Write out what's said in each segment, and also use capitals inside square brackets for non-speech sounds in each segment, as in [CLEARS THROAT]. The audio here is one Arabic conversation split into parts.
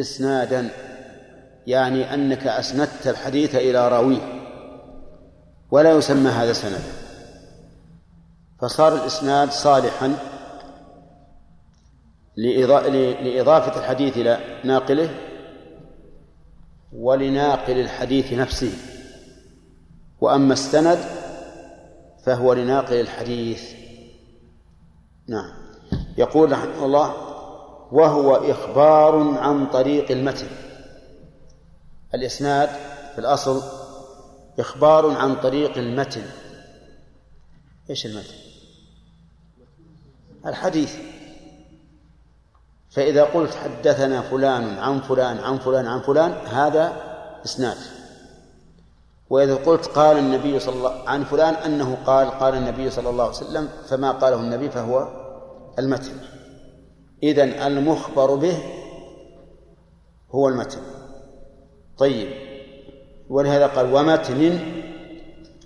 إسنادا يعني أنك أسندت الحديث إلى راويه ولا يسمى هذا سندا. فصار الإسناد صالحا لإضافة الحديث إلى ناقله ولناقل الحديث نفسه. وأما السند فهو لناقل الحديث. نعم. يقول رحمه الله وهو إخبار عن طريق المتن. الإسناد في الأصل إخبار عن طريق المتن. إيش المتن؟ الحديث. فإذا قلت حدثنا فلان عن فلان عن فلان عن فلان هذا إسناد. وإذا قلت قال النبي صلى الله عن فلان أنه قال قال النبي صلى الله عليه وسلم فما قاله النبي فهو المتن. إذن المخبر به هو المتن. طيب. ولهذا قال ومتن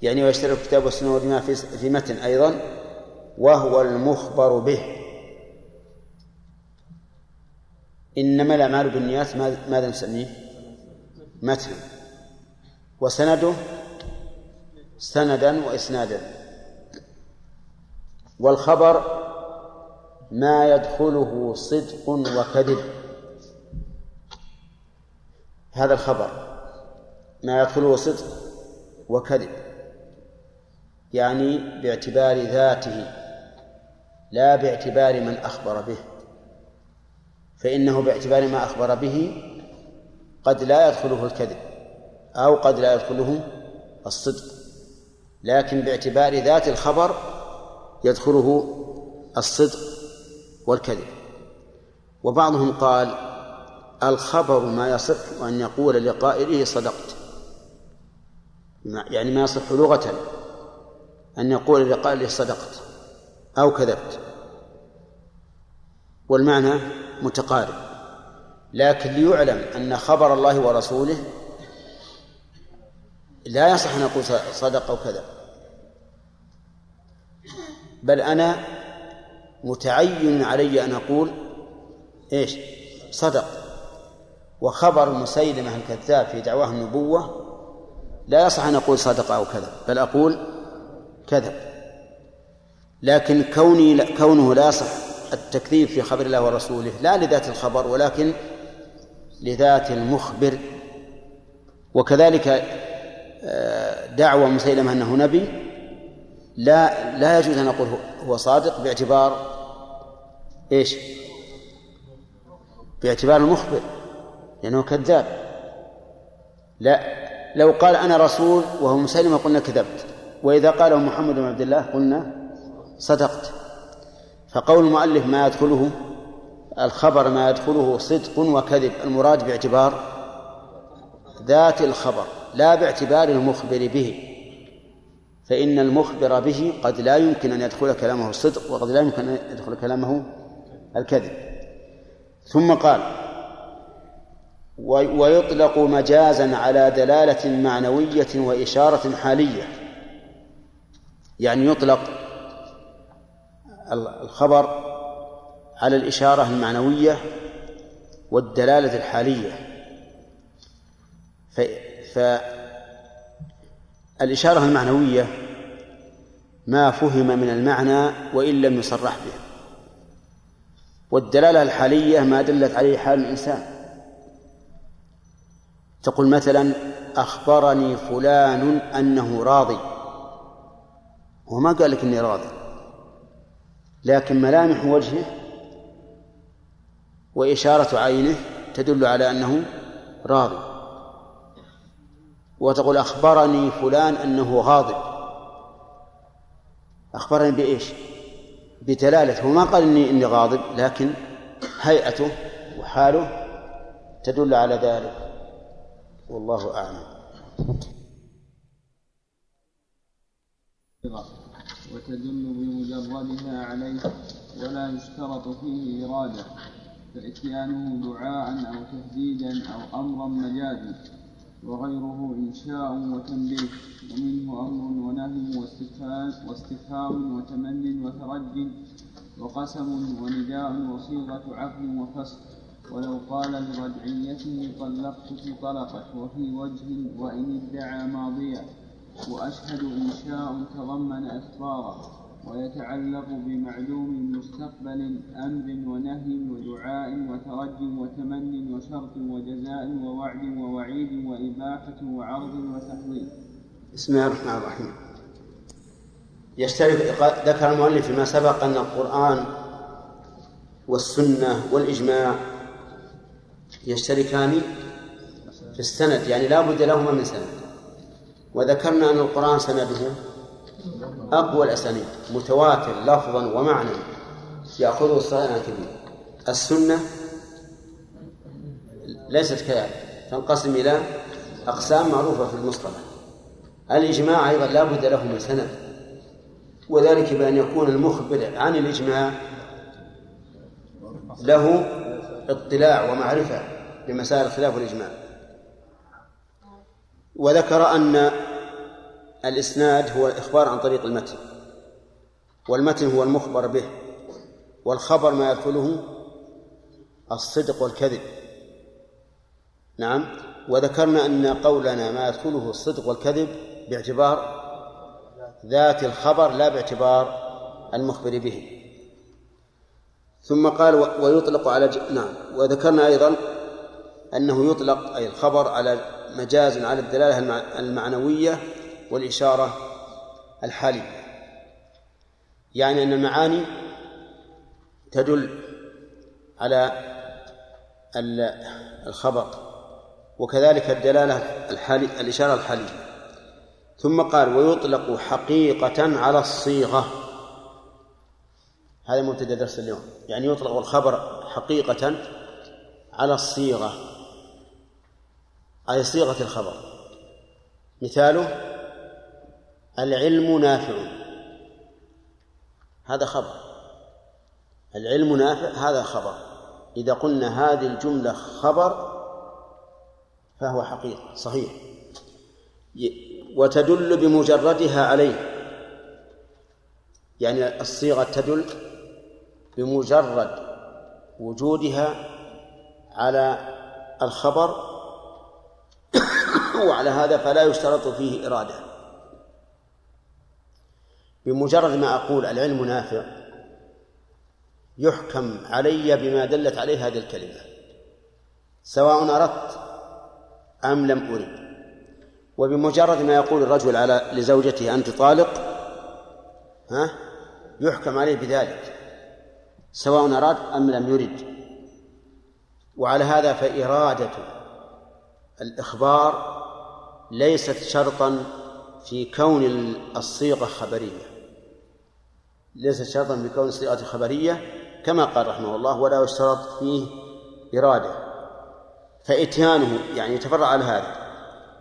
يعني ويشترك الكتاب والسنة والإجماع في في متن أيضا وهو المخبر به. إنما الأعمال بالنيات ماذا نسميه؟ متن. وسنده؟ سندا وإسنادا. والخبر ما يدخله صدق وكذب. هذا الخبر. ما يدخله صدق وكذب. يعني باعتبار ذاته لا باعتبار من أخبر به. فإنه باعتبار ما أخبر به قد لا يدخله الكذب أو قد لا يدخله الصدق. لكن باعتبار ذات الخبر يدخله الصدق. والكذب. وبعضهم قال الخبر ما يصح أن يقول لقائله صدقت. يعني ما يصح لغة أن يقول لقائله صدقت أو كذبت. والمعنى متقارب. لكن ليعلم أن خبر الله ورسوله لا يصح أن نقول صدق أو كذب. بل أنا متعين علي أن أقول إيش؟ صدق. وخبر مسيلمة الكذاب في دعواه النبوة لا يصح أن أقول صدق أو كذب بل أقول كذب لكن كوني كونه لا يصح التكذيب في خبر الله ورسوله لا لذات الخبر ولكن لذات المخبر. وكذلك آه، دعوى مسيلمة أنه نبي لا لا يجوز أن نقول هو صادق باعتبار إيش؟ باعتبار المخبر لأنه كذاب. لا لو قال أنا رسول وهو مسلم قلنا كذبت. وإذا قاله محمد بن عبد الله قلنا صدقت. فقول المؤلف ما يدخله الخبر ما يدخله صدق وكذب المراد باعتبار ذات الخبر لا باعتبار المخبر به. فإن المخبر به قد لا يمكن أن يدخل كلامه الصدق وقد لا يمكن أن يدخل كلامه الكذب. ثم قال ويطلق مجازا على دلالة معنوية وإشارة حالية. يعني يطلق الخبر على الإشارة المعنوية والدلالة الحالية. فالإشارة المعنوية ما فهم من المعنى وإن لم يصرح به. والدلالة الحالية ما دلت عليه حال الإنسان. تقول مثلا أخبرني فلان أنه راضي. وما قال لك إني راضي. لكن ملامح وجهه وإشارة عينه تدل على أنه راضي. وتقول أخبرني فلان أنه غاضب. أخبرني بإيش؟ بدلالته وما قال إني إني غاضب لكن هيئته وحاله تدل على ذلك. والله أعلم. وتدل بمجردها عليه ولا يشترط فيه إرادة فإتيانه دعاء أو تهديدا أو أمرا مجازا. وغيره إنشاء وتنبيه ومنه أمر ونهي واستفهام وتمن وترج وقسم ونداء وصيغة عقل وفصل ولو قال لرجعيته طلقتك طلقت وفي وجه وإن ادعى ماضيا. وأشهد إنشاء تضمن أسفارا ويتعلق بمعلوم مستقبل أمر ونهي ودعاء وترج وتمن وشرط وجزاء ووعد ووعيد وإباحة وعرض وتحويل. بسم الله الرحمن الرحيم. يشترك ذكر المؤلف فيما سبق أن القرآن والسنة والإجماع يشتركان في السند يعني لا بد لهما من سند. وذكرنا أن القرآن سنده أقوى الأسانيد متواتر لفظا ومعنى يأخذه عن الكبير السنة ليست كذلك. تنقسم إلى أقسام معروفة في المصطلح. الإجماع أيضا لا بد له من سند وذلك بأن يكون المخبر عن الإجماع له اطلاع ومعرفة بمسائل الخلاف والإجماع وذكر أن الإسناد هو الإخبار عن طريق المتن والمتن هو المخبر به والخبر ما يدخله الصدق والكذب. نعم. وذكرنا أن قولنا ما يدخله الصدق والكذب باعتبار ذات الخبر لا باعتبار المخبر به. ثم قال ويطلق على ج... نعم. وذكرنا أيضا أنه يطلق أي الخبر على مجاز على الدلالة المعنوية والإشارة الحالية. يعني أن المعاني تدل على الخبر. وكذلك الدلالة الحالي الإشارة الحالية. ثم قال ويطلق حقيقة على الصيغة. هذا مبتدأ درس اليوم. يعني يطلق الخبر حقيقة على الصيغة. أي صيغة الخبر. مثاله العلم نافع. هذا خبر. العلم نافع هذا خبر. إذا قلنا هذه الجملة خبر فهو حقيقة صحيح. وتدل بمجردها عليه. يعني الصيغة تدل بمجرد وجودها على الخبر [COUGHS] وعلى هذا فلا يشترط فيه إرادة. بمجرد ما أقول العلم نافع يحكم علي بما دلت عليه هذه الكلمة. سواء أردت أم لم أرد. وبمجرد ما يقول الرجل على لزوجته أنت طالق ها يحكم عليه بذلك سواء أراد أم لم يرد. وعلى هذا فإرادة الإخبار ليست شرطا في كون الصيغة خبرية. ليس شرطا بكون الصيغة خبرية كما قال رحمه الله ولا يشترط فيه إرادة. فإتيانه يعني يتفرع على هذا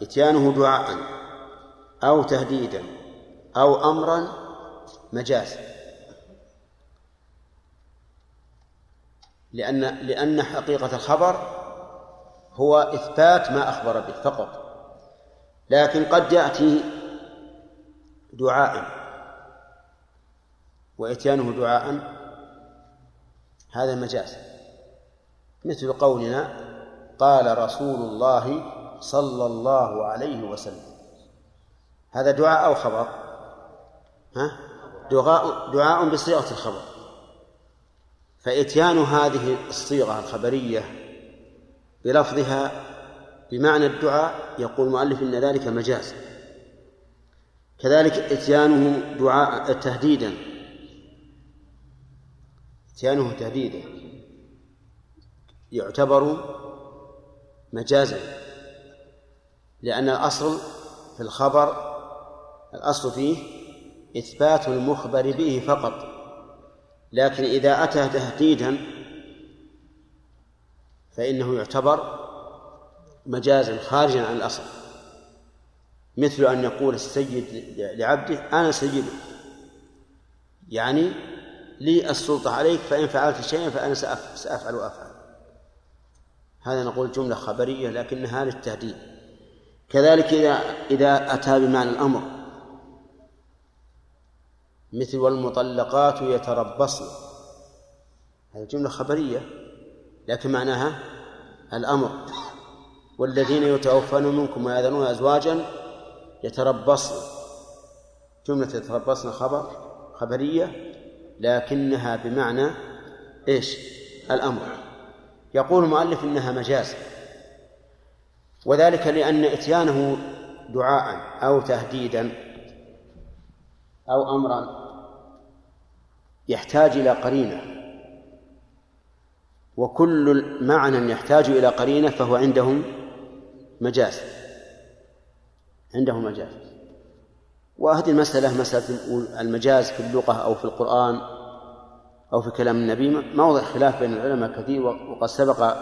إتيانه دعاء أو تهديدا أو أمرا مجاز لأن لأن حقيقة الخبر هو إثبات ما أخبر به فقط. لكن قد يأتي دعاء وإتيانه دعاء هذا مجاز. مثل قولنا قال رسول الله صلى الله عليه وسلم. هذا دعاء أو خبر؟ ها؟ دعاء دعاء بصيغة الخبر. فإتيان هذه الصيغة الخبرية بلفظها بمعنى الدعاء يقول المؤلف إن ذلك مجاز. كذلك إتيانه دعاء تهديدا. إتيانه تهديدا. يعتبر مجازا. لأن الأصل في الخبر الأصل فيه إثبات المخبر به فقط. لكن إذا أتى تهديدا فإنه يعتبر مجازا خارجا عن الأصل. مثل أن يقول السيد لعبده أنا سيدك يعني لي السلطة عليك فإن فعلت شيئا فأنا سأفعل وأفعل. هذا نقول جملة خبرية لكنها للتهديد. كذلك إذا إذا أتى بمعنى الأمر. مثل والمطلقات يتربصن. هذه جملة خبرية لكن معناها الأمر. والذين يتوفون منكم ويأذنون أزواجا يتربصن. جملة يتربصن خبر خبرية لكنها بمعنى إيش؟ الأمر. يقول المؤلف إنها مجاز. وذلك لأن إتيانه دعاء أو تهديدا أو أمرا يحتاج إلى قرينة. وكل معنى يحتاج إلى قرينة فهو عندهم مجاز. عنده مجاز. وهذه المسألة مسألة المجاز في اللغة أو في القرآن. أو في كلام النبي موضع خلاف بين العلماء كثير وقد سبق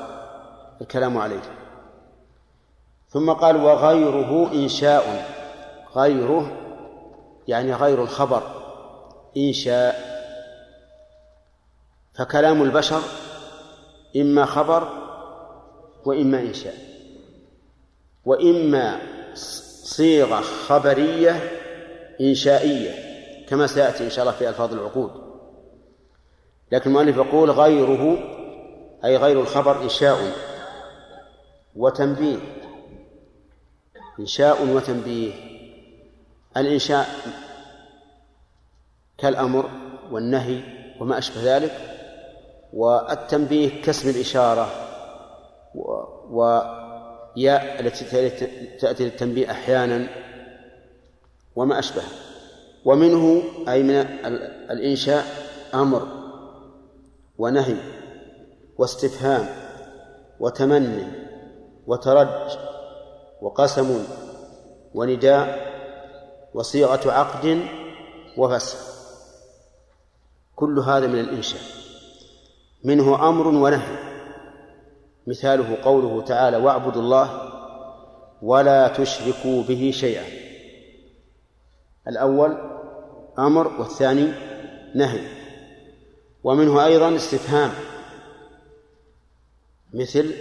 الكلام عليه. ثم قال وغيره إنشاء. غيره يعني غير الخبر. إنشاء. فكلام البشر إما خبر وإما إنشاء. وإما صيغة خبرية إنشائية كما سيأتي إن شاء الله في ألفاظ العقود. لكن المؤلف يقول غيره أي غير الخبر إنشاء وتنبيه. إنشاء وتنبيه. الإنشاء كالأمر والنهي وما أشبه ذلك والتنبيه كاسم الإشارة وياء التي تأتي للتنبيه أحيانا وما أشبه. ومنه أي من الإنشاء أمر. ونهي واستفهام وتمني وترج وقسم ونداء وصيغة عقد وفسخ. كل هذا من الإنشاء. منه أمر ونهي. مثاله قوله تعالى واعبدوا الله ولا تشركوا به شيئا. الأول أمر والثاني نهي. ومنه أيضا استفهام. مثل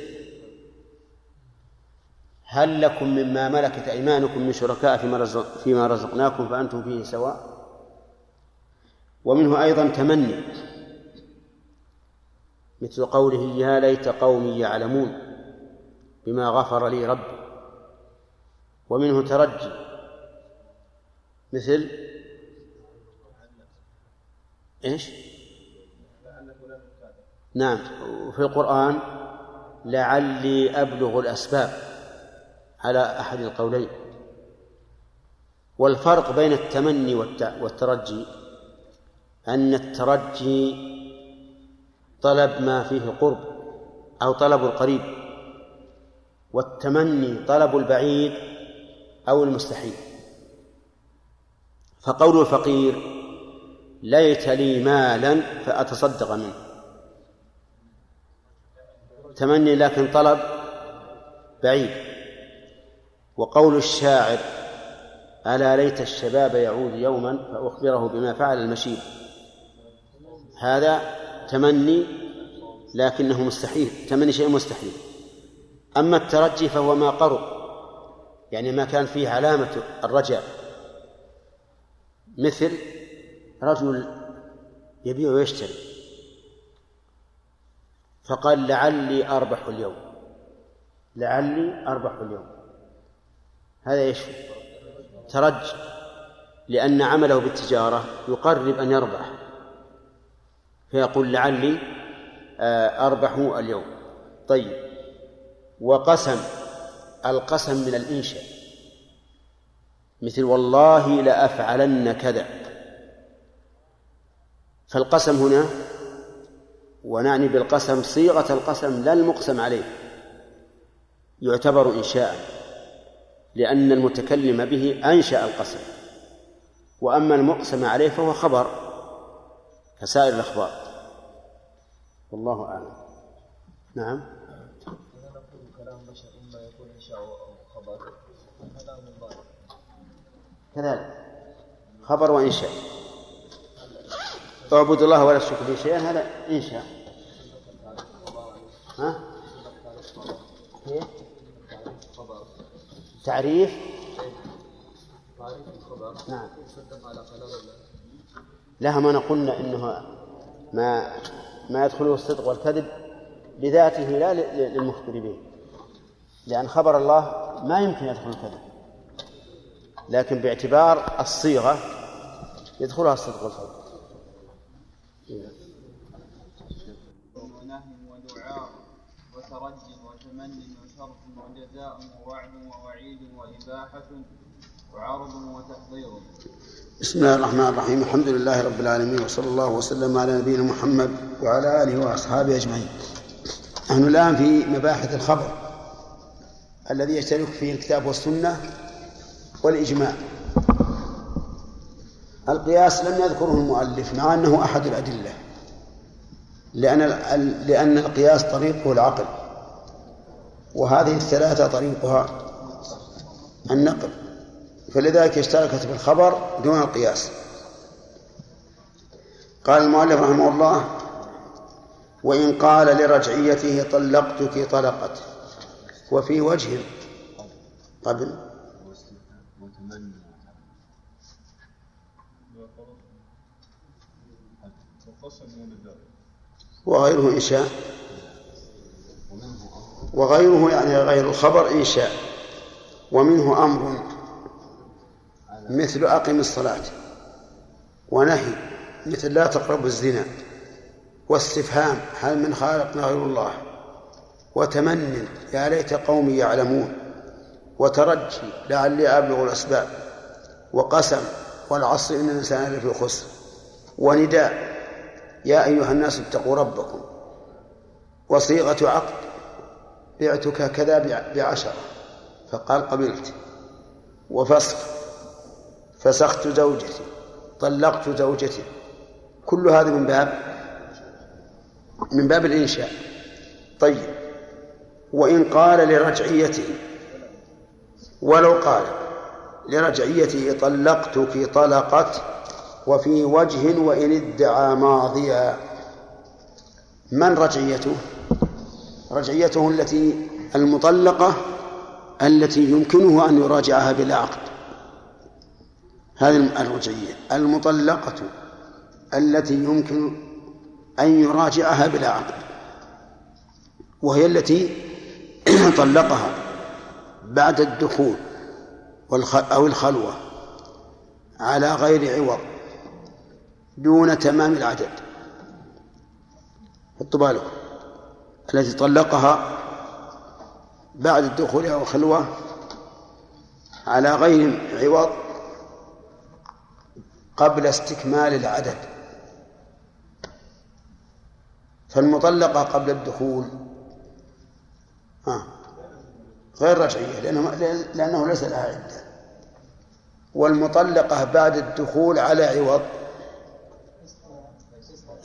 هل لكم مما ملكت أيمانكم من شركاء فيما, رزق فيما رزقناكم فأنتم فيه سواء؟ ومنه أيضا تمني مثل قوله يا ليت قومي يعلمون بما غفر لي ربي. ومنه ترجي مثل إيش؟ نعم. وفي القرآن لعلي أبلغ الأسباب على أحد القولين. والفرق بين التمني والترجي أن الترجي طلب ما فيه قرب أو طلب القريب والتمني طلب البعيد أو المستحيل. فقول الفقير ليت لي مالا فأتصدق منه. تمني لكن طلب بعيد. وقول الشاعر ألا ليت الشباب يعود يوما فأخبره بما فعل المشيب. هذا تمني لكنه مستحيل تمني شيء مستحيل. أما الترجي فهو ما قرب يعني ما كان فيه علامة الرجاء مثل رجل يبيع ويشتري. فقال لعلي أربح اليوم. لعلي أربح اليوم. هذا إيش؟ ترج لأن عمله بالتجارة يقرب أن يربح. فيقول لعلي آه، أربح اليوم. طيب. وقسم القسم من الإنشاء. مثل والله لأفعلن كذا. فالقسم هنا ونعني بالقسم صيغة القسم لا المقسم عليه. يعتبر إنشاء لأن المتكلم به أنشأ القسم وأما المقسم عليه فهو خبر كسائر الأخبار. والله أعلم. نعم. كلام إنشاء خبر كلام الله كذلك. خبر وإنشاء. اعبدوا الله ولا تشركوا به شيئا هذا إنشاء. ها؟ إيه؟ تعريف نعم. لها ما قلنا إنه ما ما يدخله الصدق والكذب بذاته لا للمخبر به لأن خبر الله ما يمكن يدخل الكذب. لكن باعتبار الصيغة يدخلها الصدق والفضل ونهي ودعاء وترج وتمن وشرط بسم الله الرحمن الرحيم. الحمد لله رب العالمين وصلى الله وسلم على نبينا محمد وعلى آله وأصحابه أجمعين. نحن الآن في مباحث الخبر الذي يشترك فيه الكتاب والسنة والإجماع. القياس لم يذكره المؤلف مع أنه أحد الأدلة لأن لأن القياس طريقه العقل. وهذه الثلاثة طريقها النقل فلذلك اشتركت في الخبر دون القياس. قال المؤلف رحمه الله وإن قال لرجعيته طلقتك طلقت وفي وجه. قبل وغيره إنشاء وغيره يعني غير الخبر إنشاء ومنه أمر مثل أقم الصلاة ونهي مثل لا تقربوا الزنا واستفهام هل من خالقنا غير الله؟ وتمن يا ليت قومي يعلمون. وترجي لعلي أبلغ الأسباب. وقسم والعصر إن الإنسان لفي خسر. ونداء يا أيها الناس اتقوا ربكم. وصيغة عقد بعتك كذا بعشرة فقال قبلت وفسخ فسخت زوجتي طلقت زوجتي كل هذا من باب من باب الإنشاء طيب وإن قال لرجعيته ولو قال لرجعيته طلقتك طلقت وفي وجه وإن ادعى ماضيا من رجعيته رجعيته التي المطلقة التي يمكنه أن يراجعها بلا عقد. هذه الرجعية. المطلقة التي يمكن أن يراجعها بلا عقد. وهي التي [CLEARS THROAT] طلقها بعد الدخول أو الخلوة على غير عوض دون تمام العدد. حطوا بالكم التي طلقها بعد الدخول أو الخلوة على غير عوض قبل استكمال العدد. فالمطلقة قبل الدخول ها غير رجعية لأنه, لأنه ليس لها عدة. والمطلقة بعد الدخول على عوض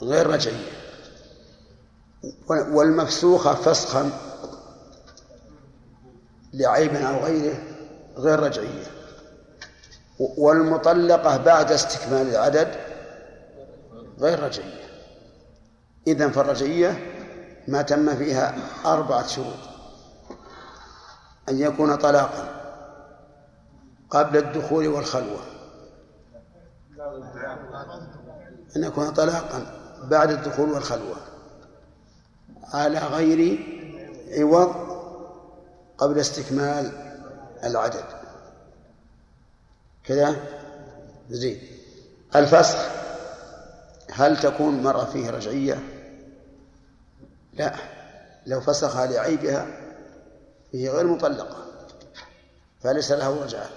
غير رجعية. والمفسوخة فسخا لعيب أو غيره غير رجعية. والمطلقة بعد استكمال العدد غير رجعية. إذن فالرجعية ما تم فيها أربعة شروط. أن يكون طلاقا قبل الدخول والخلوة. أن يكون طلاقا بعد الدخول والخلوة. على غير عوض قبل استكمال العدد. كذا؟ زين. الفسخ هل تكون مرة فيه رجعية؟ لا. لو فسخها لعيبها هي غير مطلقة فليس له رجعة.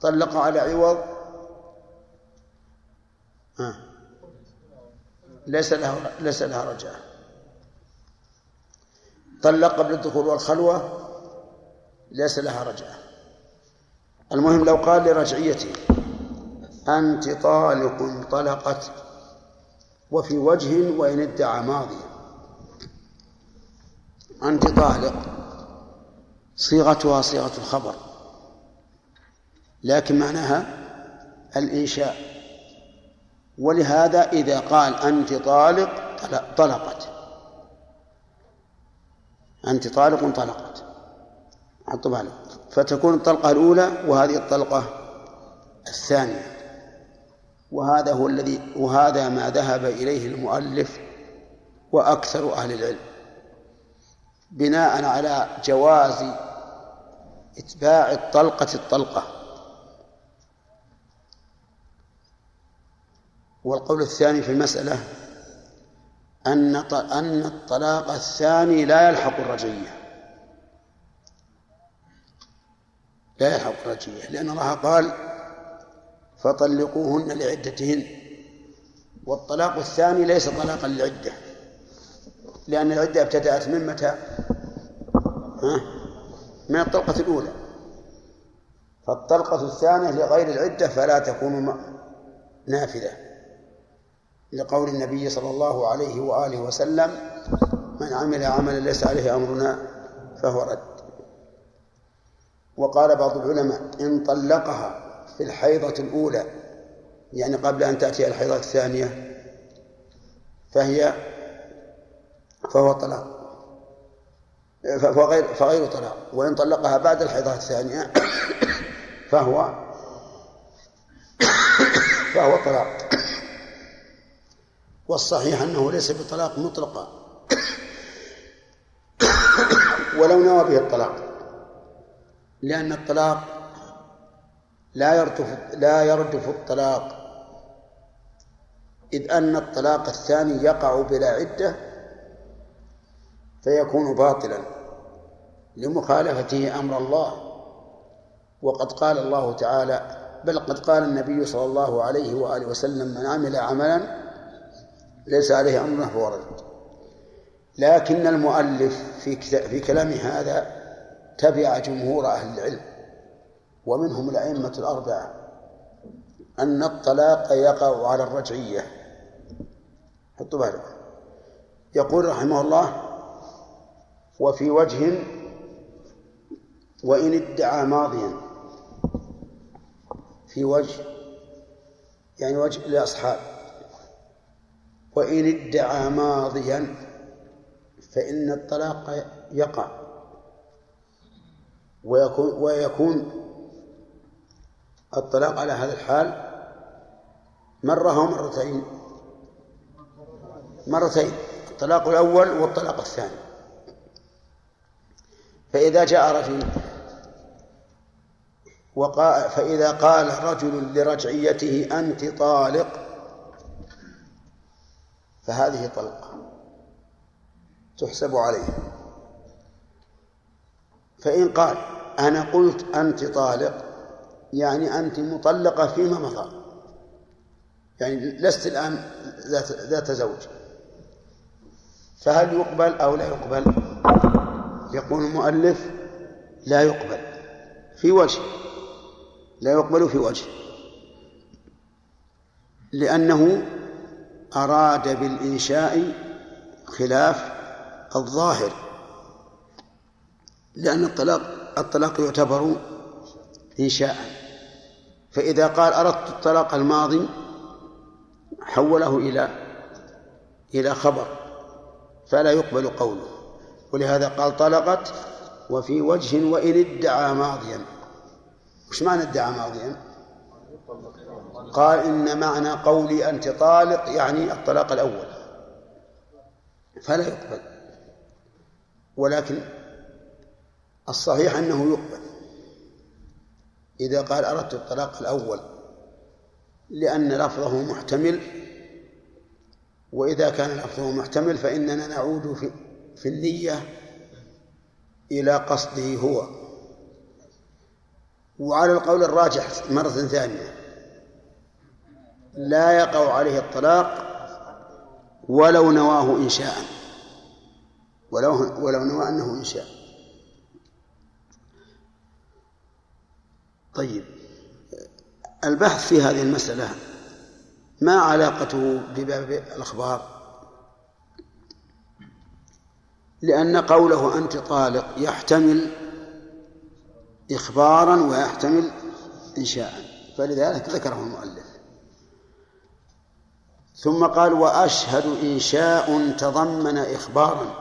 طلق على عوض؟ آه. ليس له ليس لها رجعة. طلق قبل الدخول والخلوة ليس لها رجعة. المهم لو قال لرجعيته أنت طالق طلقت وفي وجه وإن ادعى ماضيا. أنت طالق صيغتها صيغة الخبر لكن معناها الإنشاء. ولهذا إذا قال أنت طالق طلقت. أنت طالق طلقت. حطوا بالك فتكون الطلقة الأولى وهذه الطلقة الثانية. وهذا هو الذي وهذا ما ذهب إليه المؤلف وأكثر أهل العلم. بناء على جواز إتباع الطلقة الطلقة. والقول الثاني في المسألة أن أن الطلاق الثاني لا يلحق الرجعية لا يلحق الرجعية لأن الله قال فطلقوهن لعدتهن والطلاق الثاني ليس طلاقا للعدة لأن العدة ابتدأت من متى؟ ها؟ من الطلقة الأولى فالطلقة الثانية لغير العدة فلا تكون نافذة لقول النبي صلى الله عليه وآله وسلم من عمل عملا ليس عليه أمرنا فهو رد. وقال بعض العلماء إن طلقها في الحيضة الأولى يعني قبل أن تأتي الحيضة الثانية فهي فهو طلاق فغير فغير طلاق وإن طلقها بعد الحيضة الثانية [COUGHS] فهو فهو طلاق. والصحيح أنه ليس بطلاق مطلقا. [COUGHS] ولو نوى به الطلاق. لأن الطلاق لا يردف لا يردف الطلاق. إذ أن الطلاق الثاني يقع بلا عدة فيكون باطلا لمخالفته أمر الله. وقد قال الله تعالى بل قد قال النبي صلى الله عليه وآله وسلم من عمل عملا ليس عليه أمرنا فهو رد. لكن المؤلف في في كلام هذا تبع جمهور أهل العلم ومنهم الأئمة الأربعة أن الطلاق يقع على الرجعية. حطوا بالك يقول رحمه الله وفي وجه وإن ادعى ماضيا. في وجه يعني وجه لأصحاب وإن ادعى ماضيا فإن الطلاق يقع ويكون ويكون الطلاق على هذا الحال مرة ومرتين. مرتين. الطلاق الأول والطلاق الثاني. فإذا جاء رجل وقال فإذا قال رجل لرجعيته أنت طالق فهذه طلقة تحسب عليه فإن قال أنا قلت أنت طالق يعني أنت مطلقة فيما مضى. يعني لست الآن ذات, ذات زوج. فهل يقبل أو لا يقبل؟ يقول المؤلف لا يقبل. في وجه. لا يقبل في وجه. لأنه أراد بالإنشاء خلاف الظاهر لأن الطلاق الطلاق يعتبر إنشاء. فإذا قال أردت الطلاق الماضي حوله إلى إلى خبر فلا يقبل قوله. ولهذا قال طلقت وفي وجه وإن ادعى ماضيا. وش معنى ادعى ماضيا؟ قال إن معنى قولي أنت طالق يعني الطلاق الأول. فلا يقبل. ولكن الصحيح أنه يقبل. إذا قال أردت الطلاق الأول لأن لفظه محتمل وإذا كان لفظه محتمل فإننا نعود في, في النية إلى قصده هو. وعلى القول الراجح مرة ثانية. لا يقع عليه الطلاق ولو نواه إنشاء ولو ولو نوى أنه إنشاء طيب. البحث في هذه المسألة ما علاقته بباب الأخبار؟ لأن قوله أنت طالق يحتمل إخبارا ويحتمل إنشاء. فلذلك ذكره المؤلف. ثم قال وأشهد إنشاء تضمن إخبارا.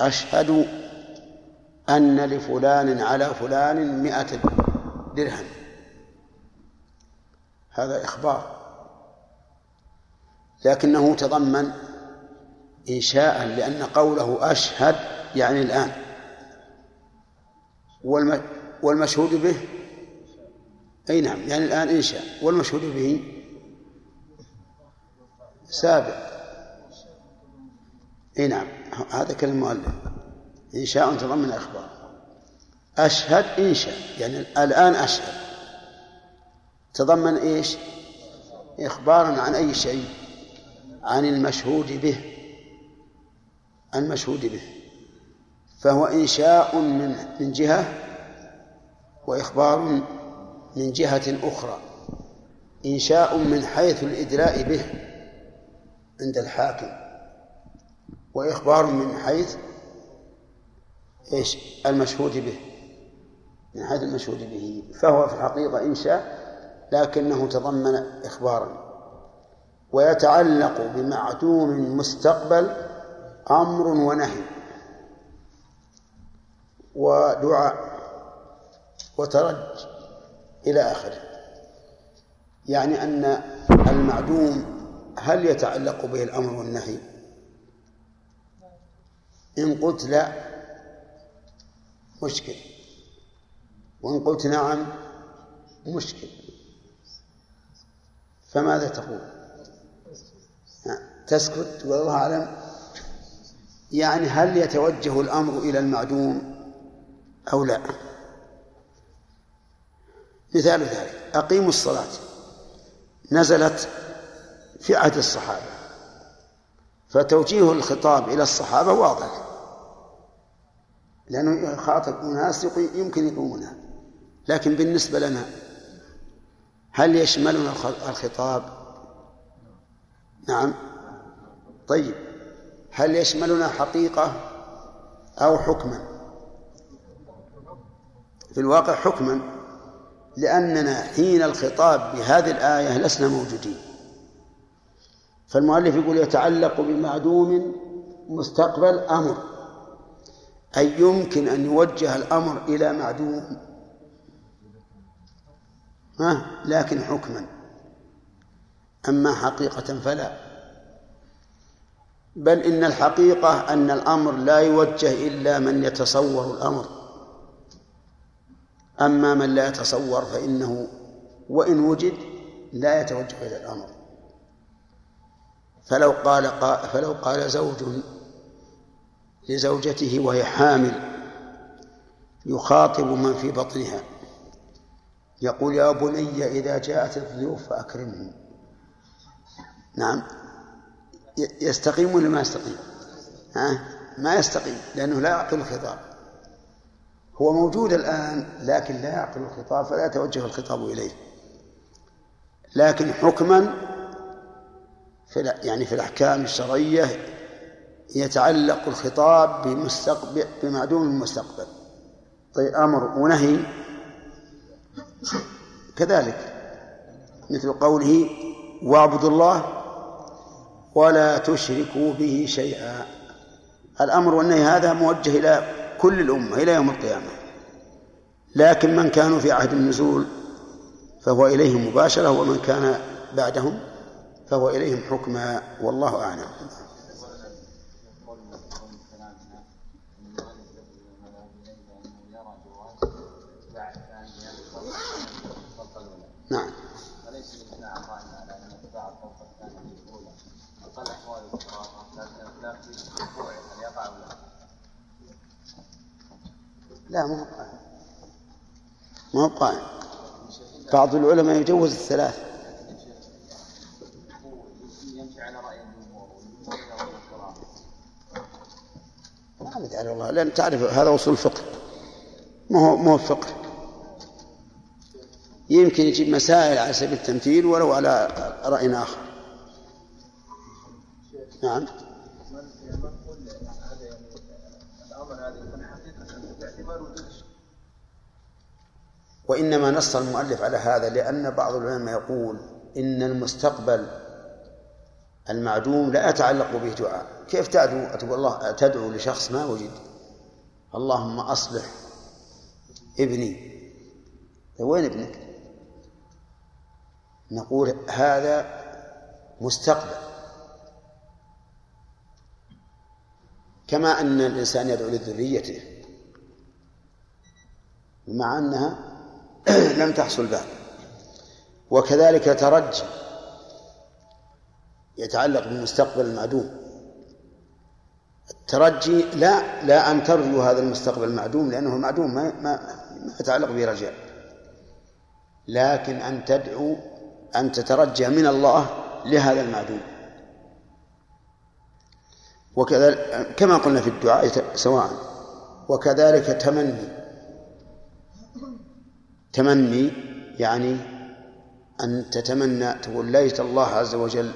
أشهد أن لفلان على فلان مئة درهم. هذا إخبار. لكنه تضمن إنشاء لأن قوله أشهد يعني الآن. والمشهود به أي نعم يعني الآن إنشاء والمشهود به سابق. أي نعم هذا كلام المؤلف. إنشاء تضمن إخبار أشهد إنشاء يعني الآن أشهد. تضمن إيش؟ إخبارا عن أي شيء؟ عن المشهود به. المشهود به. فهو إنشاء من من جهة وإخبار من جهة أخرى إنشاء من حيث الإدلاء به عند الحاكم وإخبار من حيث إيش؟ المشهود به. من حيث المشهود به. فهو في الحقيقة إنشاء لكنه تضمن إخبارا. ويتعلق بمعدوم مستقبل أمر ونهي ودعاء وترج إلى آخره. يعني أن المعدوم هل يتعلق به الأمر والنهي؟ إن قلت لا مشكل. وإن قلت نعم مشكل. فماذا تقول؟ تسكت والله أعلم؟ يعني هل يتوجه الأمر إلى المعدوم أو لا؟ مثال ذلك أقيموا الصلاة. نزلت في عهد الصحابة. فتوجيه الخطاب إلى الصحابة واضح. لأنه يخاطب أناس يمكن يقومونها. لكن بالنسبة لنا هل يشملنا الخطاب؟ نعم. طيب. هل يشملنا حقيقة أو حكما؟ في الواقع حكما. لأننا حين الخطاب بهذه الآية لسنا موجودين. فالمؤلف يقول يتعلق بمعدوم مستقبل أمر أي يمكن أن يوجه الأمر إلى معدوم. ها؟ لكن حكما. أما حقيقة فلا. بل إن الحقيقة أن الأمر لا يوجه إلا من يتصور الأمر. أما من لا يتصور فإنه وإن وجد لا يتوجه إلى الأمر. فلو قال فلو قال زوج لزوجته وهي حامل يخاطب من في بطنها يقول يا بني إذا جاءت الضيوف فأكرمهم. نعم. يستقيم ولا ما يستقيم؟ ها؟ ما يستقيم لأنه لا يعقل الخطاب. هو موجود الآن لكن لا يعقل الخطاب فلا يتوجه الخطاب إليه. لكن حكما في يعني في الأحكام الشرعية يتعلق الخطاب بمستقبل بمعدوم المستقبل. طيب أمر ونهي. كذلك مثل قوله واعبدوا الله ولا تشركوا به شيئا. الأمر والنهي هذا موجه إلى كل الأمة إلى يوم القيامة. لكن من كانوا في عهد النزول فهو إليهم مباشرة ومن كان بعدهم فهو إليهم حكما والله أعلم نعم وليس الإجماع قائم على أن اتباع الطرف الثانية الأولى أقل أحوال الكرامة لكن الخلاف في الوقوع هل يقع أو لا؟ لا ما هو قائم ما هو قائم بعض العلماء يجوز الثلاث. ما ندري والله لأن تعرف هذا أصول الفقه. ما هو ما هو فقه. يمكن يجيب مسائل على سبيل التمثيل ولو على رأي آخر. نعم. وإنما نص المؤلف على هذا لأن بعض العلماء يقول إن المستقبل المعدوم لا يتعلق به دعاء. كيف تدعو؟ تقول الله تدعو لشخص ما وجد. اللهم أصلح ابني. طيب وين ابنك؟ نقول هذا مستقبل. كما أن الإنسان يدعو لذريته مع أنها [CLEARS THROAT] لم تحصل بعد. وكذلك ترجي يتعلق بالمستقبل المعدوم. الترجي لا لا أن ترجو هذا المستقبل المعدوم لأنه معدوم ما, ما, ما يتعلق به رجاء. لكن أن تدعو أن تترجى من الله لهذا المعدوم. وكذلك كما قلنا في الدعاء سواء. وكذلك تمني. تمني يعني أن تتمنى تقول ليت الله عز وجل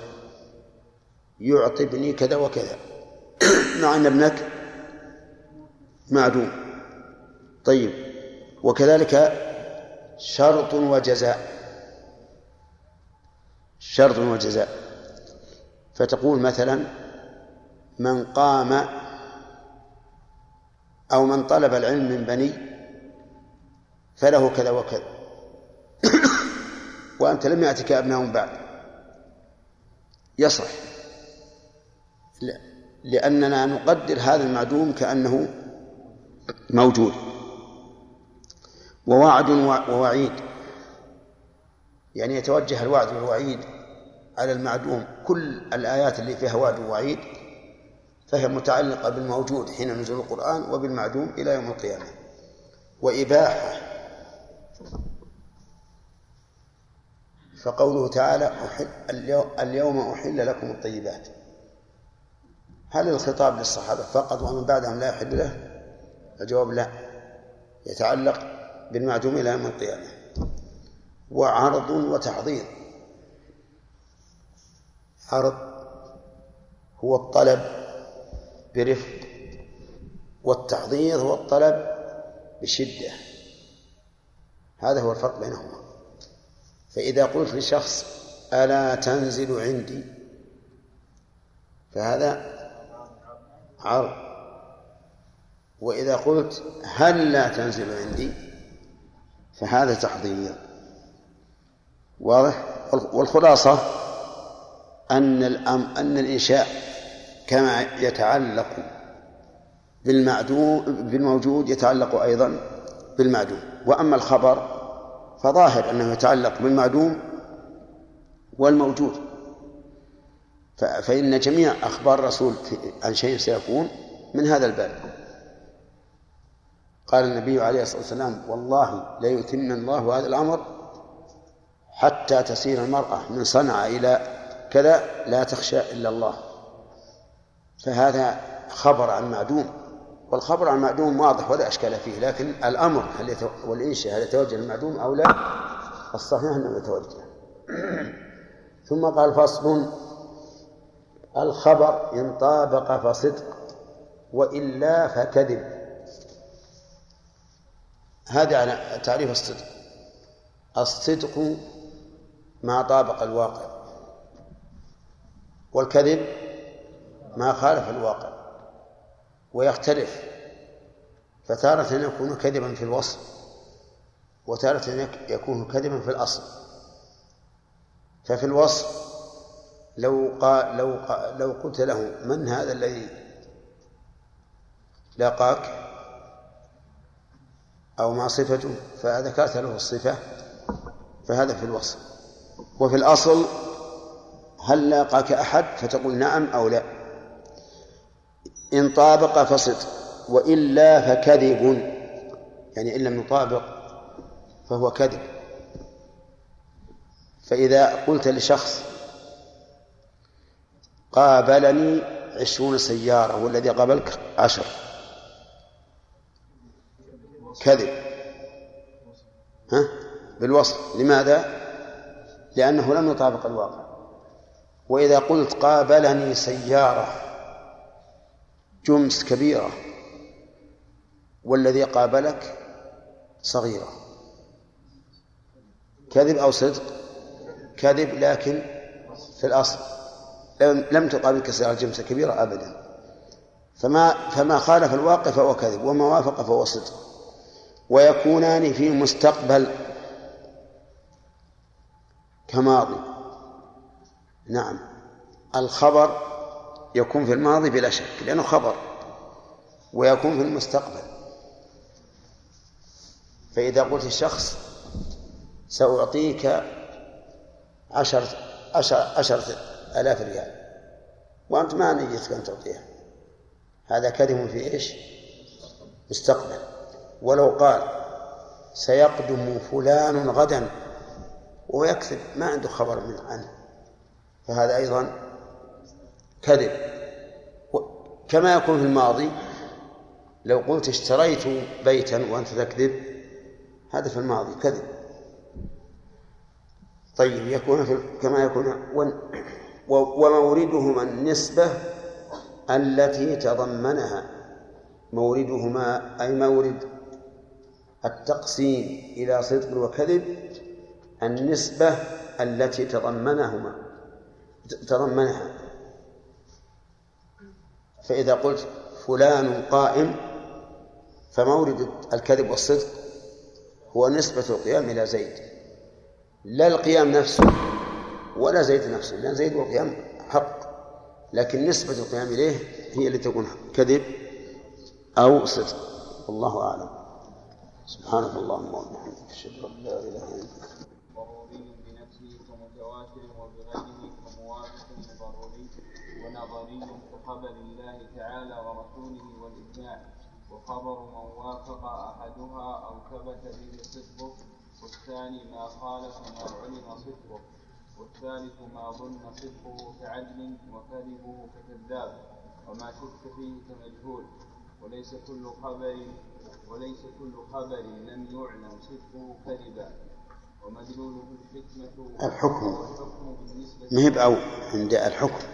يعطي ابني كذا وكذا. [COUGHS] مع أن ابنك معدوم. طيب. وكذلك شرط وجزاء. شرط وجزاء. فتقول مثلا من قام أو من طلب العلم من بني فله كذا وكذا. [COUGHS] وأنت لم يأتك أبناء بعد. يصح. لأننا نقدر هذا المعدوم كأنه موجود. ووعد ووعيد. يعني يتوجه الوعد والوعيد على المعدوم. كل الآيات اللي فيها وعد ووعيد فهي متعلقة بالموجود حين نزول القرآن وبالمعدوم إلى يوم القيامة. وإباحة فقوله تعالى أحل اليوم أحل لكم الطيبات. هل الخطاب للصحابة فقط ومن بعدهم لا يحل له؟ الجواب لا. يتعلق بالمعدوم إلى يوم القيامة. وعرض وتحضير عرض هو الطلب برفق والتحضير هو الطلب بشدة. هذا هو الفرق بينهما. فإذا قلت لشخص ألا تنزل عندي فهذا عرض وإذا قلت هل لا تنزل عندي فهذا تحضير. واضح؟ والخلاصة أن الأم أن الإنشاء كما يتعلق بالمعدوم بالموجود يتعلق أيضا بالمعدوم. وأما الخبر فظاهر أنه يتعلق بالمعدوم والموجود. فإن جميع أخبار الرسول عن شيء سيكون من هذا الباب. قال النبي عليه الصلاة والسلام والله ليتم الله هذا الأمر حتى تسير المرأة من صنعاء إلى كذا لا تخشى إلا الله. فهذا خبر عن معدوم. والخبر عن معدوم واضح ولا أشكال فيه لكن الأمر هل يتو... والإنشاء هل يتوجه المعدوم أو لا؟ الصحيح أنه يتوجه. ثم قال فصل الخبر إن طابق فصدق وإلا فكذب. هذا تعريف الصدق. الصدق ما طابق الواقع والكذب ما خالف الواقع. ويختلف. فتارة يكون كذبا في الوصف وتارة يكون كذبا في الأصل. ففي الوصف لو قال لو قال لو قلت له من هذا الذي لاقاك؟ أو ما صفته؟ فذكرت له الصفة فهذا في الوصف. وفي الأصل هل لاقاك أحد؟ فتقول نعم أو لا. إن طابق فصدق وإلا فكذب. يعني إن لم يطابق فهو كذب. فإذا قلت لشخص قابلني عشرون سيارة والذي قابلك عشر. كذب. ها؟ بالوصف. لماذا؟ لأنه لم يطابق الواقع. وإذا قلت قابلني سيارة جمس كبيرة والذي قابلك صغيرة. كذب أو صدق؟ كذب لكن في الأصل لم تقابلك سيارة جمسة كبيرة أبدا. فما فما خالف الواقع فهو كذب وما وافق فهو صدق. ويكونان في مستقبل كماضي. نعم. الخبر يكون في الماضي بلا شك لأنه خبر ويكون في المستقبل. فإذا قلت الشخص سأعطيك عشر عشر عشرة آلاف ريال وأنت ما نيتك أن تعطيها. هذا كذب في إيش؟ مستقبل. ولو قال سيقدم فلان غدا ويكذب ما عنده خبر من عنه. فهذا أيضا كذب. كما يكون في الماضي. لو قلت اشتريت بيتا وأنت تكذب هذا في الماضي كذب. طيب يكون في كما يكون وموردهما النسبة التي تضمنها. موردهما أي مورد التقسيم إلى صدق وكذب النسبة التي تضمنهما تضمنها. فإذا قلت فلان قائم فمورد الكذب والصدق هو نسبة القيام إلى زيد. لا القيام نفسه ولا زيد نفسه لأن زيد والقيام حق لكن نسبة القيام إليه هي اللي تكون كذب أو صدق. والله أعلم. سبحانك اللهم وبحمدك أشهد أن لا إله إلا أنت. ضروري بنفسه كمتواتر وبغيره كموافق لضروري ونظري كخبر الله تعالى ورسوله والإجماع. وخبر من وافق أحدها أو ثبت به صدقه والثاني ما خالف ما علم صدقه والثالث ما ظن صدقه كعدل وكذبه ككذاب وما شك فيه كمجهول. وليس كل خبر وليس كل خبر لم يعلم صدقه كذبا. ومدلوله الحكمة الحكم. ما هي عند الحكم.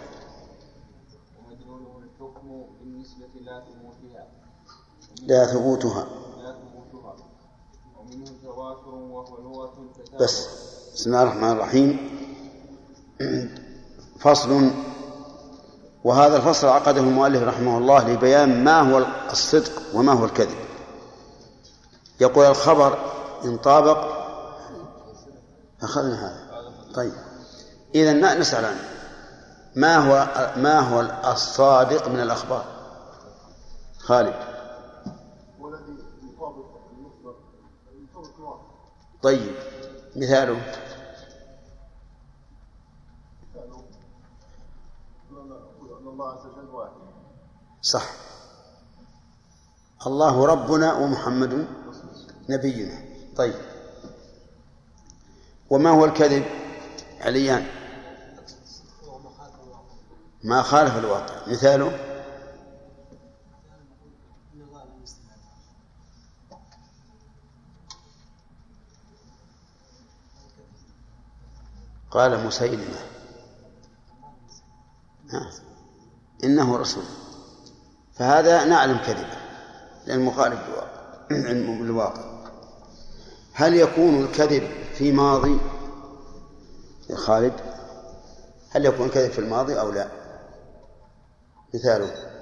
الحكم بالنسبة لا ثبوتها. لا ثبوتها. لا ثبوتها. ومنه تواتر وهو لغة كتاب بس. بسم الله الرحمن الرحيم. [CLEARS THROAT] فصل. وهذا الفصل عقده المؤلف رحمه الله لبيان ما هو الصدق وما هو الكذب. يقول الخبر إن طابق. أخذنا هذا. طيب. إذا نسأل عنه. ما هو ما هو الصادق من الأخبار؟ خالد. طيب مثاله. صح. الله ربنا ومحمد نبينا. طيب. وما هو الكذب؟ عليان. ما خالف الواقع. مثاله؟ قال مسيلمة. ها. إنه رسول. فهذا نعلم كذبه لأن مخالف للواقع هل يكون الكذب في ماضي؟ يا خالد هل يكون الكذب في الماضي أو لا؟ مثاله.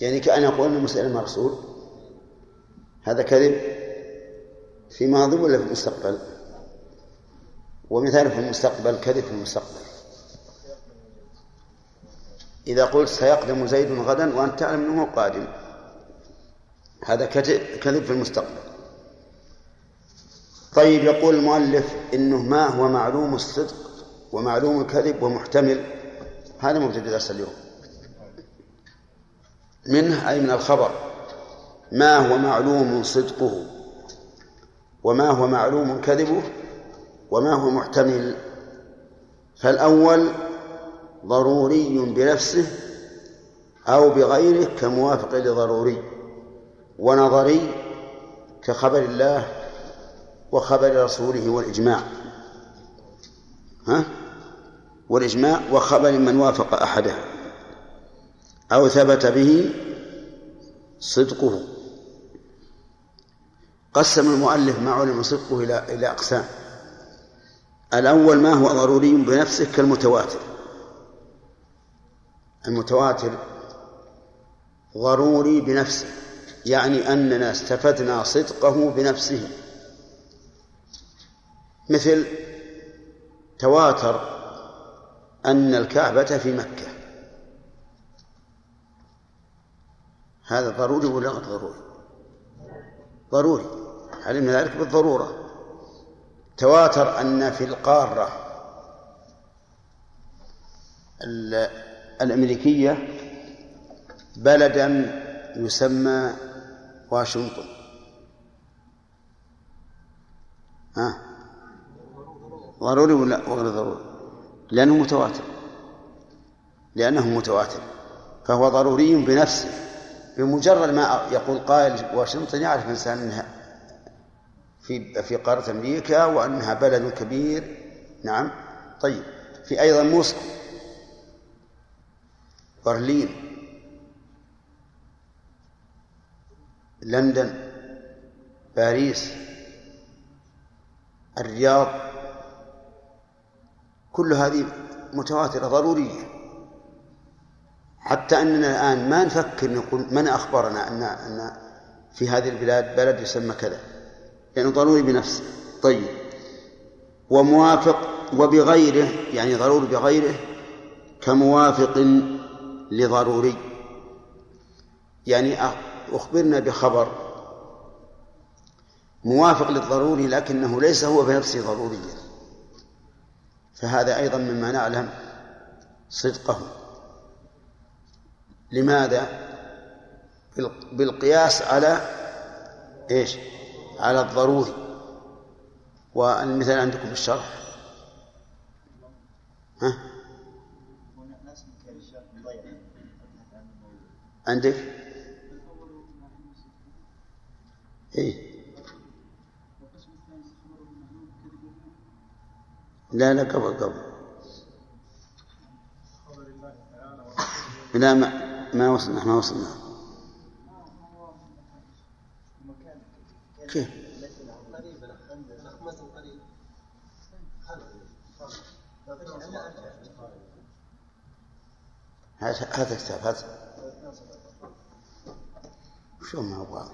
يعني كأن يقول أن مسلم رسول هذا كذب في ماضي ولا في المستقبل؟ ومثاله في المستقبل كذب في المستقبل. إذا قلت سيقدم زيد غدا وأنت تعلم أنه قادم. هذا كذب في المستقبل. طيب يقول المؤلف إنه ما هو معلوم الصدق ومعلوم الكذب ومحتمل؟ هذا مبتدأ درس اليوم. منه أي من الخبر. ما هو معلوم صدقه وما هو معلوم كذبه؟ وما هو محتمل فالأول ضروري بنفسه أو بغيره كموافق لضروري ونظري كخبر الله وخبر رسوله والإجماع. ها؟ والإجماع وخبر من وافق أحده أو ثبت به صدقه. قسم المؤلف ما علم صدقه إلى إلى أقسام. الأول ما هو ضروري بنفسه كالمتواتر. المتواتر ضروري بنفسه يعني أننا استفدنا صدقه بنفسه. مثل تواتر أن الكعبة في مكة. هذا ضروري ولا غير ضروري؟ ضروري. علمنا ذلك بالضرورة. تواتر أن في القارة الأمريكية بلدا يسمى واشنطن. ها؟ ضروري ولا غير ضروري؟ لأنه متواتر. لأنه متواتر. فهو ضروري بنفسه. بمجرد ما يقول قائل واشنطن يعرف الإنسان أنها في في قارة أمريكا وأنها بلد كبير. نعم. طيب. في أيضا موسكو. برلين. لندن. باريس. الرياض. كل هذه متواترة ضرورية. حتى أننا الآن ما نفكر نقول من أخبرنا أن أن في هذه البلاد بلد يسمى كذا. لأنه ضروري بنفسه. طيب. وموافق وبغيره يعني ضروري بغيره كموافق لضروري. يعني أخبرنا بخبر. موافق للضروري لكنه ليس هو بنفسه ضروريا. فهذا أيضا مما نعلم صدقه. لماذا؟ بالقياس على إيش؟ على الضروري. والمثال عندكم في الشرح؟ ها؟ عندك؟ إيه. لا لا قبل قبل. لا ما ما وصلنا ما وصلنا. كيف؟ هذا هذا شو ما هو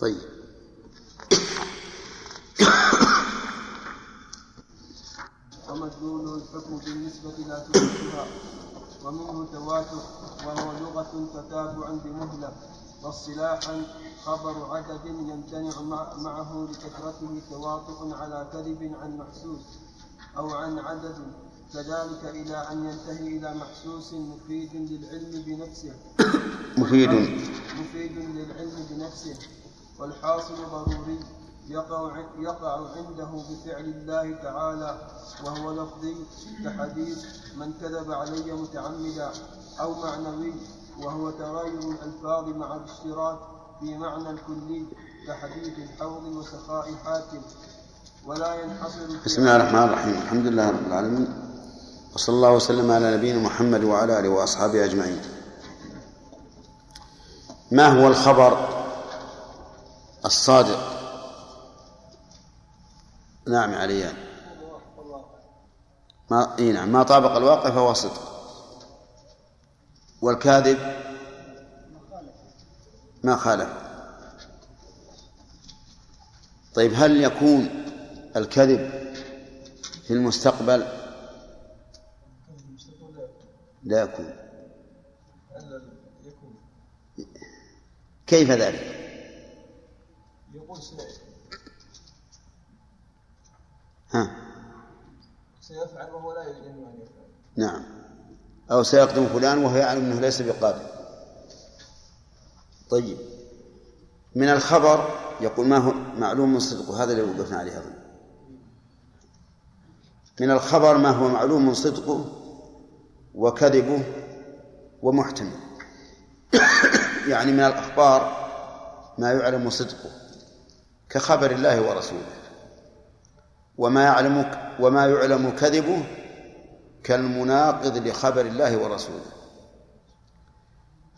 طيب. ومدلول الحكم بالنسبة لا تثبتها ومنه تواتر وهو لغة تتابع بمهلة. واصطلاحا خبر عدد يمتنع معه لكثرته تواطؤ على كذب عن محسوس أو عن عدد. كذلك إلى أن ينتهي إلى محسوس مفيد للعلم بنفسه. مفيد. مفيد للعلم بنفسه. والحاصل ضروري. يقع يقع عنده بفعل الله تعالى وهو لفظي كحديث من كذب علي متعمدا أو معنوي وهو تغير الألفاظ مع الاشتراك في معنى الكلي كحديث الحوض وسخاء حاتم ولا ينحصر بسم الله الرحمن الرحيم. الحمد لله رب العالمين. وصلى الله وسلم على نبينا محمد وعلى آله وأصحابه أجمعين. ما هو الخبر الصادق؟ نعم عليان. ما إي نعم ما طابق الواقع فهو صدق. والكاذب؟ ما خالف. طيب هل يكون الكذب في المستقبل؟ لا يكون. كيف ذلك؟ يقول ها. سيفعل وهو لا أن يفعل. نعم. أو سيقدم فلان وهو يعلم أنه ليس بقادر طيب. من الخبر يقول ما هو معلوم من صدقه هذا اللي وقفنا عليه أظن. من الخبر ما هو معلوم من صدقه وكذبه ومحتمل. [COUGHS] يعني من الأخبار ما يعلم صدقه كخبر الله ورسوله. وما يعلم وما يعلم كذبه كالمناقض لخبر الله ورسوله.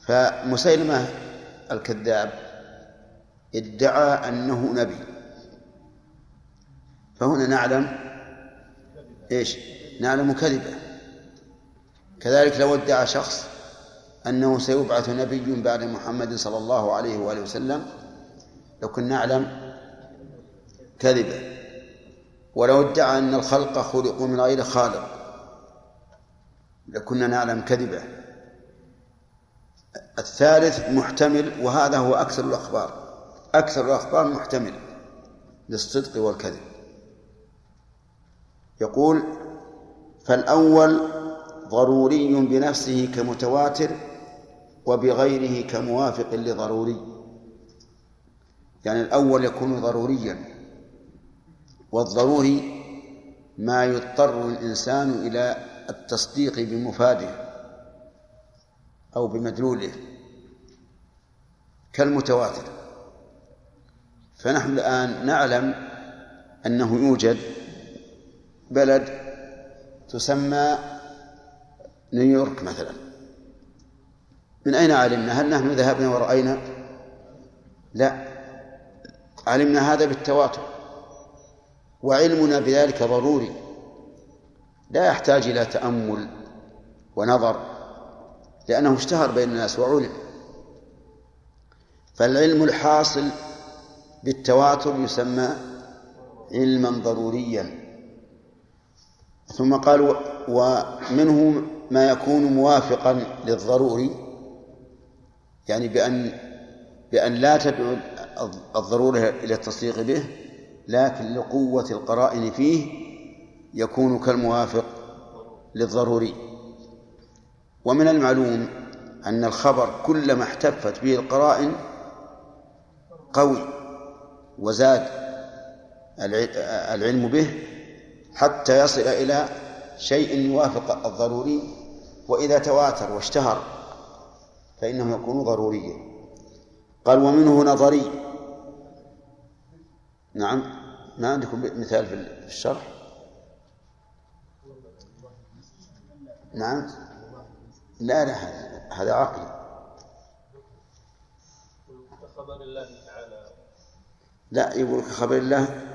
فمسيلمة الكذاب ادعى أنه نبي. فهنا نعلم إيش؟ نعلم كذبه. كذلك لو ادعى شخص أنه سيبعث نبي بعد محمد صلى الله عليه وآله وسلم لو كنا نعلم كذبه. ولو ادعى أن الخلق خلقوا من غير خالق لكنا نعلم كذبه. الثالث محتمل وهذا هو أكثر الأخبار. أكثر الأخبار محتمل للصدق والكذب. يقول فالأول ضروري بنفسه كمتواتر وبغيره كموافق لضروري. يعني الأول يكون ضروريا. والضروري ما يضطر الإنسان إلى التصديق بمفاده أو بمدلوله كالمتواتر. فنحن الآن نعلم أنه يوجد بلد تسمى نيويورك مثلا. من أين علمنا؟ هل نحن ذهبنا ورأينا؟ لا. علمنا هذا بالتواتر. وعلمنا بذلك ضروري. لا يحتاج إلى تأمل ونظر لأنه اشتهر بين الناس وعلم. فالعلم الحاصل بالتواتر يسمى علما ضروريا. ثم قال ومنه ما يكون موافقا للضروري يعني بأن بأن لا تدعو الضرورة إلى التصديق به لكن لقوة القرائن فيه يكون كالموافق للضروري. ومن المعلوم أن الخبر كلما احتفت به القرائن قوي وزاد العلم به حتى يصل إلى شيء يوافق الضروري. وإذا تواتر واشتهر فإنه يكون ضروريا. قال ومنه نظري. نعم. ما عندكم مثال في الشرح؟ نعم. لا لا هذا عقلي. كخبر الله تعالى لا يقول كخبر الله.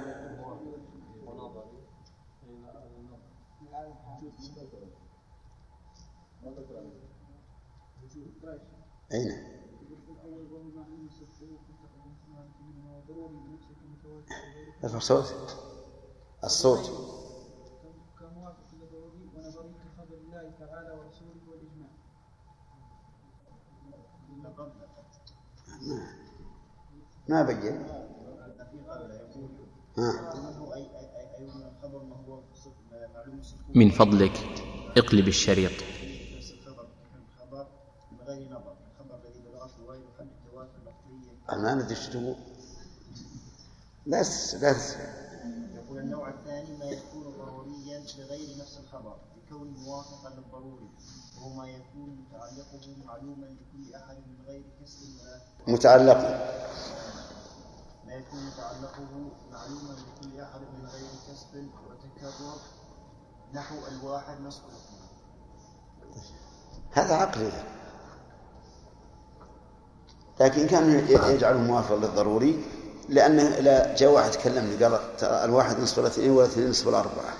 أين؟ ورسوله والإجماع ما بين من فضلك اقلب الشريط. ما ندري إيش تقول بس بس. يقول النوع الثاني ما يكون ضروريا لغير نفس الخبر بكون موافقا للضروري وهو ما يكون متعلقه معلوما لكل أحد من غير كسر ولا متعلق. ما يكون متعلقه معلوما لكل أحد من غير كسب وتكرر نحو الواحد نصف هذا عقلي لكن كان يجعله موافق للضروري لأنه إذا جاء واحد كلمني قال الواحد نصف الاثنين والاثنين نصف الأربعة.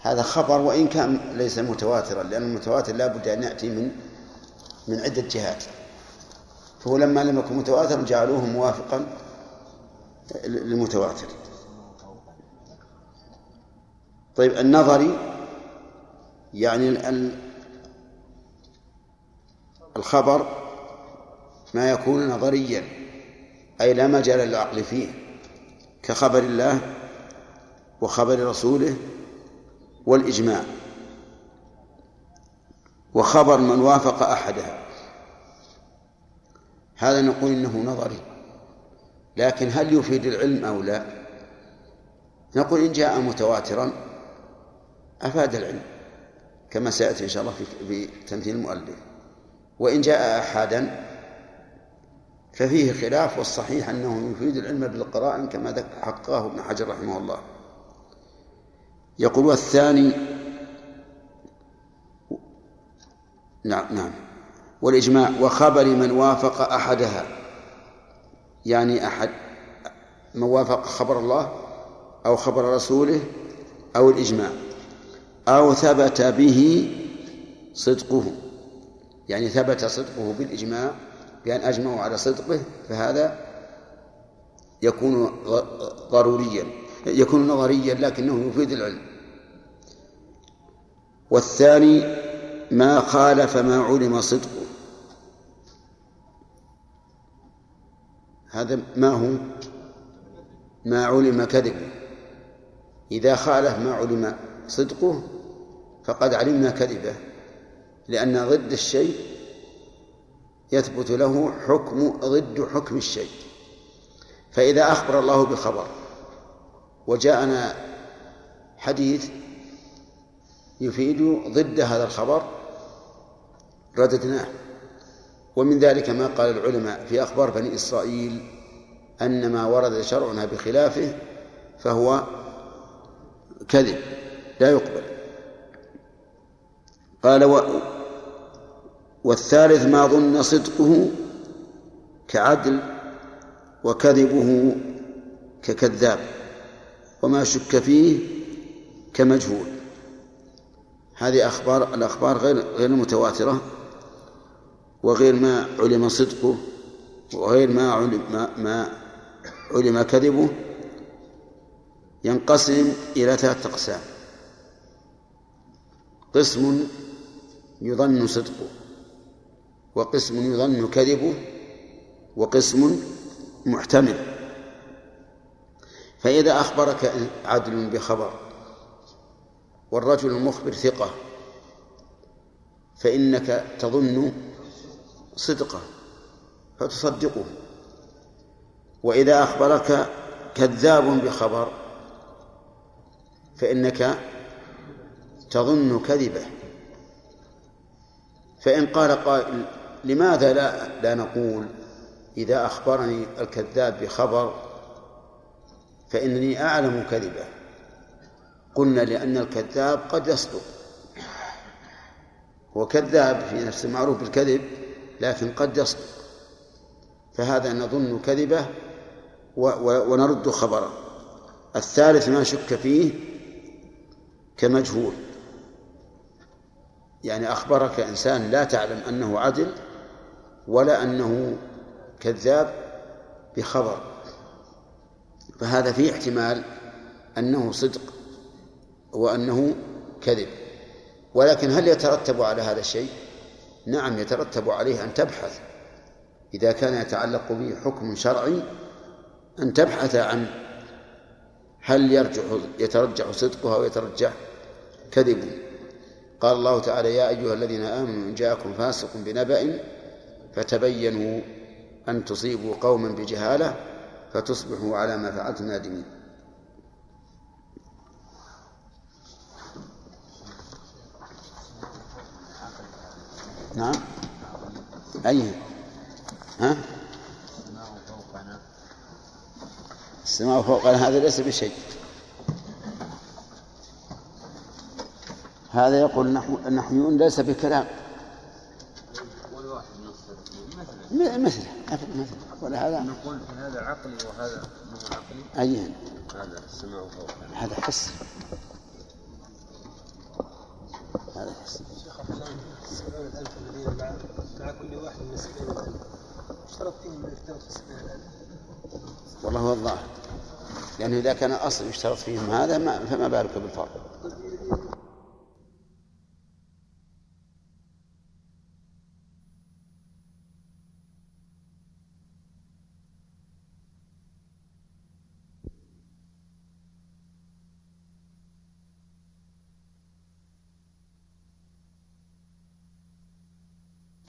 هذا خبر وإن كان ليس متواترا لأن المتواتر لا بد أن يأتي من من عدة جهات. فهو لما لم يكن متواترا جعلوه موافقا للمتواتر. طيب النظري يعني الخبر ما يكون نظريا. أي لا مجال للعقل فيه كخبر الله وخبر رسوله والإجماع. وخبر من وافق أحدها هذا نقول إنه نظري. لكن هل يفيد العلم أو لا؟ نقول إن جاء متواترا أفاد العلم كما سيأتي إن شاء الله في تمثيل المؤلف. وإن جاء أحدا ففيه خلاف والصحيح أنه يفيد العلم بالقرائن كما حققه ابن حجر رحمه الله. يقول والثاني نعم نعم. والإجماع وخبر من وافق أحدها. يعني أحد من وافق خبر الله أو خبر رسوله أو الإجماع. أو ثبت به صدقه. يعني ثبت صدقه بالإجماع بأن أجمعوا على صدقه فهذا يكون ضروريا يكون نظريا لكنه يفيد العلم. والثاني ما خالف ما علم صدقه. هذا ما هو؟ ما علم كذبه إذا خالف ما علم صدقه فقد علمنا كذبه لأن ضد الشيء يثبت له حكم ضد حكم الشيء. فإذا أخبر الله بخبر وجاءنا حديث يفيد ضد هذا الخبر رددناه. ومن ذلك ما قال العلماء في أخبار بني إسرائيل أن ما ورد شرعنا بخلافه فهو كذب لا يقبل. قال و والثالث ما ظن صدقه كعدل وكذبه ككذاب وما شك فيه كمجهول. هذه أخبار الأخبار غير غير المتواترة وغير ما علم صدقه وغير ما علم ما, ما علم كذبه ينقسم إلى ثلاثة أقسام. قسم يظن صدقه. وقسم يظن كذبه وقسم محتمل فإذا أخبرك عدل بخبر والرجل المخبر ثقة فإنك تظن صدقه فتصدقه. وإذا أخبرك كذاب بخبر فإنك تظن كذبه. فإن قال قائل لماذا لا لا نقول إذا أخبرني الكذاب بخبر فإنني أعلم كذبه. قلنا لأن الكذاب قد يصدق. هو كذاب في نفسه معروف بالكذب لكن قد يصدق. فهذا نظن كذبه ونرد خبره. الثالث ما شك فيه كمجهول. يعني أخبرك إنسان لا تعلم أنه عدل ولا أنه كذاب بخبر. فهذا فيه احتمال أنه صدق وأنه كذب. ولكن هل يترتب على هذا الشيء؟ نعم يترتب عليه أن تبحث. إذا كان يتعلق به حكم شرعي أن تبحث عن هل يرجح يترجح صدقها أو يترجح كذبه. قال الله تعالى يا أيها الذين آمنوا إن جاءكم فاسق بنبأ فتبينوا أن تصيبوا قوما بجهالة فتصبحوا على ما فعلتم نادمين. نعم. أي. ها؟ السماء فوقنا. هذا ليس بشيء. هذا يقول النحويون ليس بكلام. مثله مثل مثل. ولا هذا نقول هذا عقلي وهذا مو عقلي. أي هذا السماء فوق هذا حس. هذا حس. شيخ السبعون الألف الذين مع مع كل واحد من السبعين الألف اشترط فيهم من يفترض في السبعين الألف والله هو الظاهر. لأنه إذا كان أصل يشترط فيهم هذا ما فما بالك بالفرق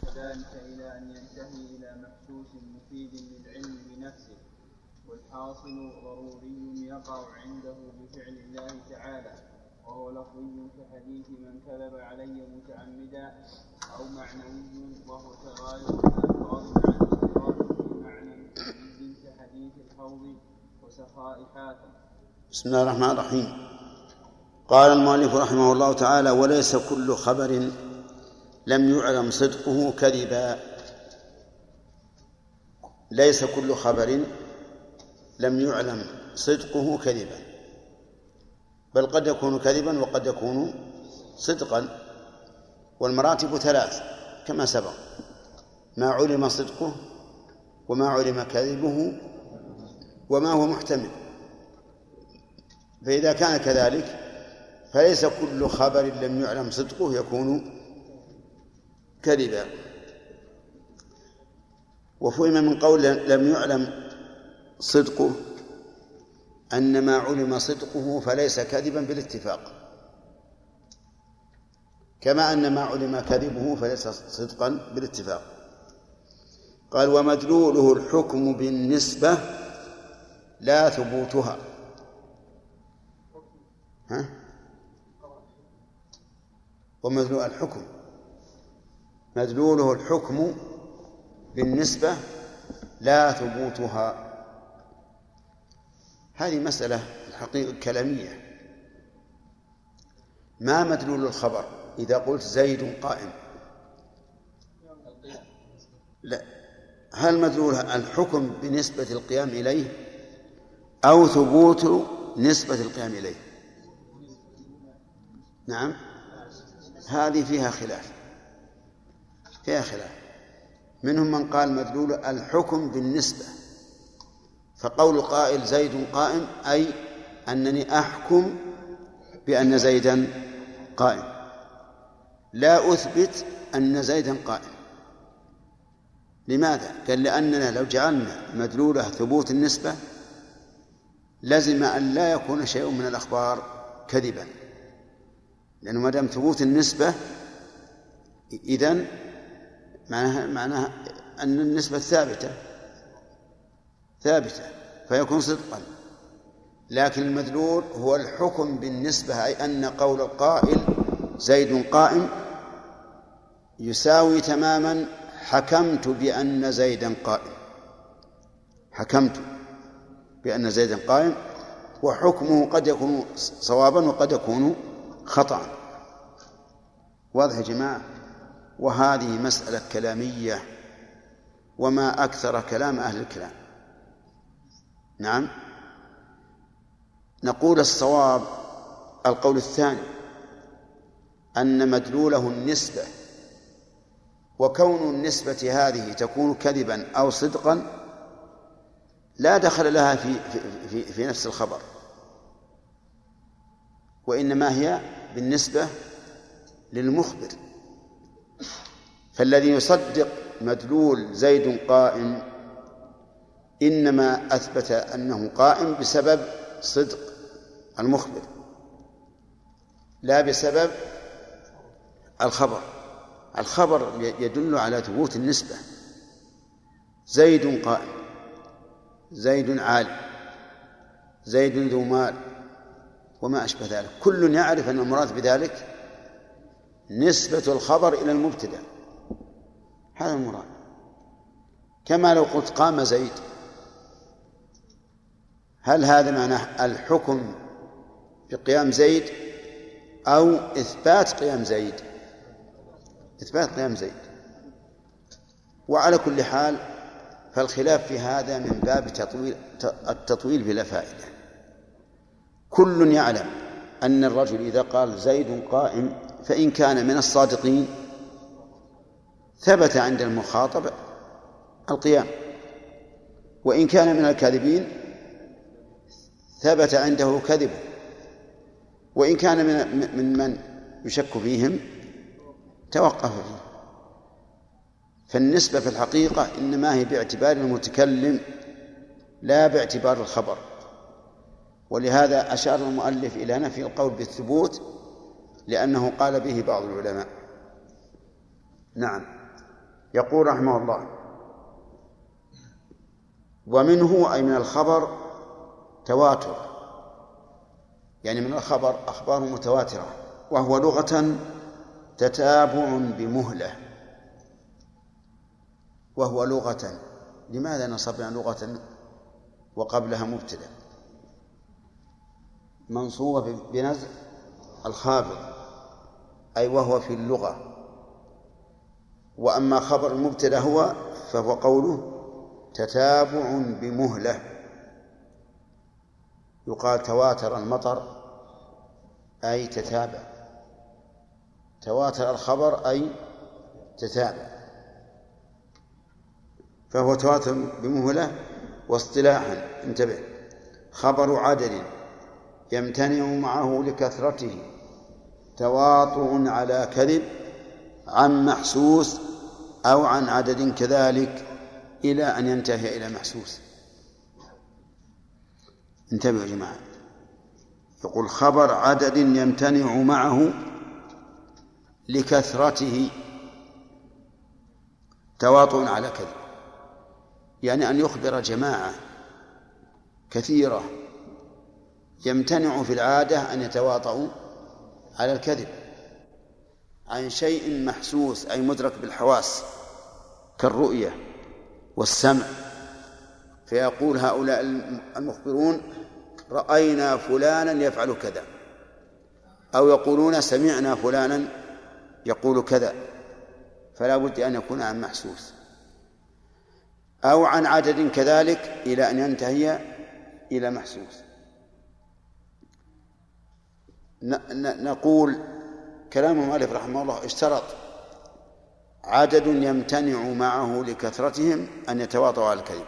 وذلك إلى أن ينتهي إلى محسوس مفيد للعلم بنفسه والحاصل ضروري يقع عنده بفعل الله تعالى وهو لفظي كحديث من كذب علي متعمدا أو معنوي وهو تغاير الألفاظ مع الاضطراب في معنى كحديث الحوض وسخاء حاتم بسم الله الرحمن الرحيم. قال المؤلف رحمه الله تعالى وليس كل خبر لم يعلم صدقه كذبا. ليس كل خبر لم يعلم صدقه كذبا بل قد يكون كذبا وقد يكون صدقا والمراتب ثلاث كما سبق ما علم صدقه وما علم كذبه وما هو محتمل. فإذا كان كذلك فليس كل خبر لم يعلم صدقه يكون كذبا. وفهم من قول لم يعلم صدقه أن ما علم صدقه فليس كذبا بالاتفاق. كما أن ما علم كذبه فليس صدقا بالاتفاق. قال ومدلوله الحكم بالنسبة لا ثبوتها. ها؟ ومدلول الحكم. مدلوله الحكم بالنسبة لا ثبوتها. هذه مسألة الحقيقة كلامية. ما مدلول الخبر؟ إذا قلت زيد قائم. لا. هل مدلول الحكم بنسبة القيام إليه؟ أو ثبوت نسبة القيام إليه؟ نعم. هذه فيها خلاف. فيها خلاف. منهم من قال مدلول الحكم بالنسبة. فقول قائل زيد قائم أي أنني أحكم بأن زيدا قائم. لا أثبت أن زيدا قائم. لماذا؟ قال لأننا لو جعلنا مدلوله ثبوت النسبة لزم أن لا يكون شيء من الأخبار كذبا. لأنه ما دام ثبوت النسبة إذن معناها معناها أن النسبة ثابتة. ثابتة فيكون صدقا. لكن المدلول هو الحكم بالنسبة أي أن قول القائل زيد قائم يساوي تماما حكمت بأن زيدا قائم. حكمت بأن زيدا قائم وحكمه قد يكون صوابا وقد يكون خطأ. واضح يا جماعة؟ وهذه مسألة كلامية وما أكثر كلام أهل الكلام. نعم. نقول الصواب القول الثاني أن مدلوله النسبة وكون النسبة هذه تكون كذبا أو صدقا لا دخل لها في في في, في نفس الخبر. وإنما هي بالنسبة للمخبر. فالذي يصدق مدلول زيد قائم إنما أثبت أنه قائم بسبب صدق المخبر لا بسبب الخبر. الخبر يدل على ثبوت النسبة. زيد قائم زيد عالم زيد ذو مال وما أشبه ذلك. كل يعرف أن المراد بذلك نسبة الخبر إلى المبتدأ. هذا المراد. كما لو قلت قام زيد هل هذا معناه الحكم بقيام زيد أو إثبات قيام زيد؟ إثبات قيام زيد. وعلى كل حال فالخلاف في هذا من باب تطويل التطويل بلا فائدة. كل يعلم أن الرجل إذا قال زيد قائم فإن كان من الصادقين ثبت عند المخاطب القيام. وإن كان من الكاذبين ثبت عنده كذبه وإن كان من من من يشك فيهم توقف فيه. فالنسبة في الحقيقة إنما هي باعتبار المتكلم لا باعتبار الخبر. ولهذا أشار المؤلف إلى نفي القول بالثبوت لأنه قال به بعض العلماء. نعم. يقول رحمه الله ومنه أي من الخبر تواتر يعني من الخبر أخبار متواترة وهو لغة تتابع بمهلة. وهو لغة لماذا نصبنا لغة وقبلها مبتدأ؟ منصوبة بنزع الخافض أي وهو في اللغة. وأما خبر المبتدأ هو فهو قوله تتابع بمهلة. يقال تواتر المطر أي تتابع. تواتر الخبر أي تتابع. فهو تواتر بمهلة واصطلاحا. انتبه. خبر عدد يمتنع معه لكثرته. تواطؤ على كذب عن محسوس أو عن عدد كذلك إلى أن ينتهي إلى محسوس. انتبهوا يا جماعة. يقول خبر عدد يمتنع معه لكثرته تواطؤ على كذب. يعني أن يخبر جماعة كثيرة يمتنع في العادة أن يتواطؤوا على الكذب. عن شيء محسوس أي مدرك بالحواس كالرؤية والسمع فيقول هؤلاء المخبرون رأينا فلانا يفعل كذا. أو يقولون سمعنا فلانا يقول كذا. فلا بد أن يكون عن محسوس. أو عن عدد كذلك إلى أن ينتهي إلى محسوس. نقول كلام المؤلف رحمه الله اشترط عدد يمتنع معه لكثرتهم أن يتواطوا على الكذب.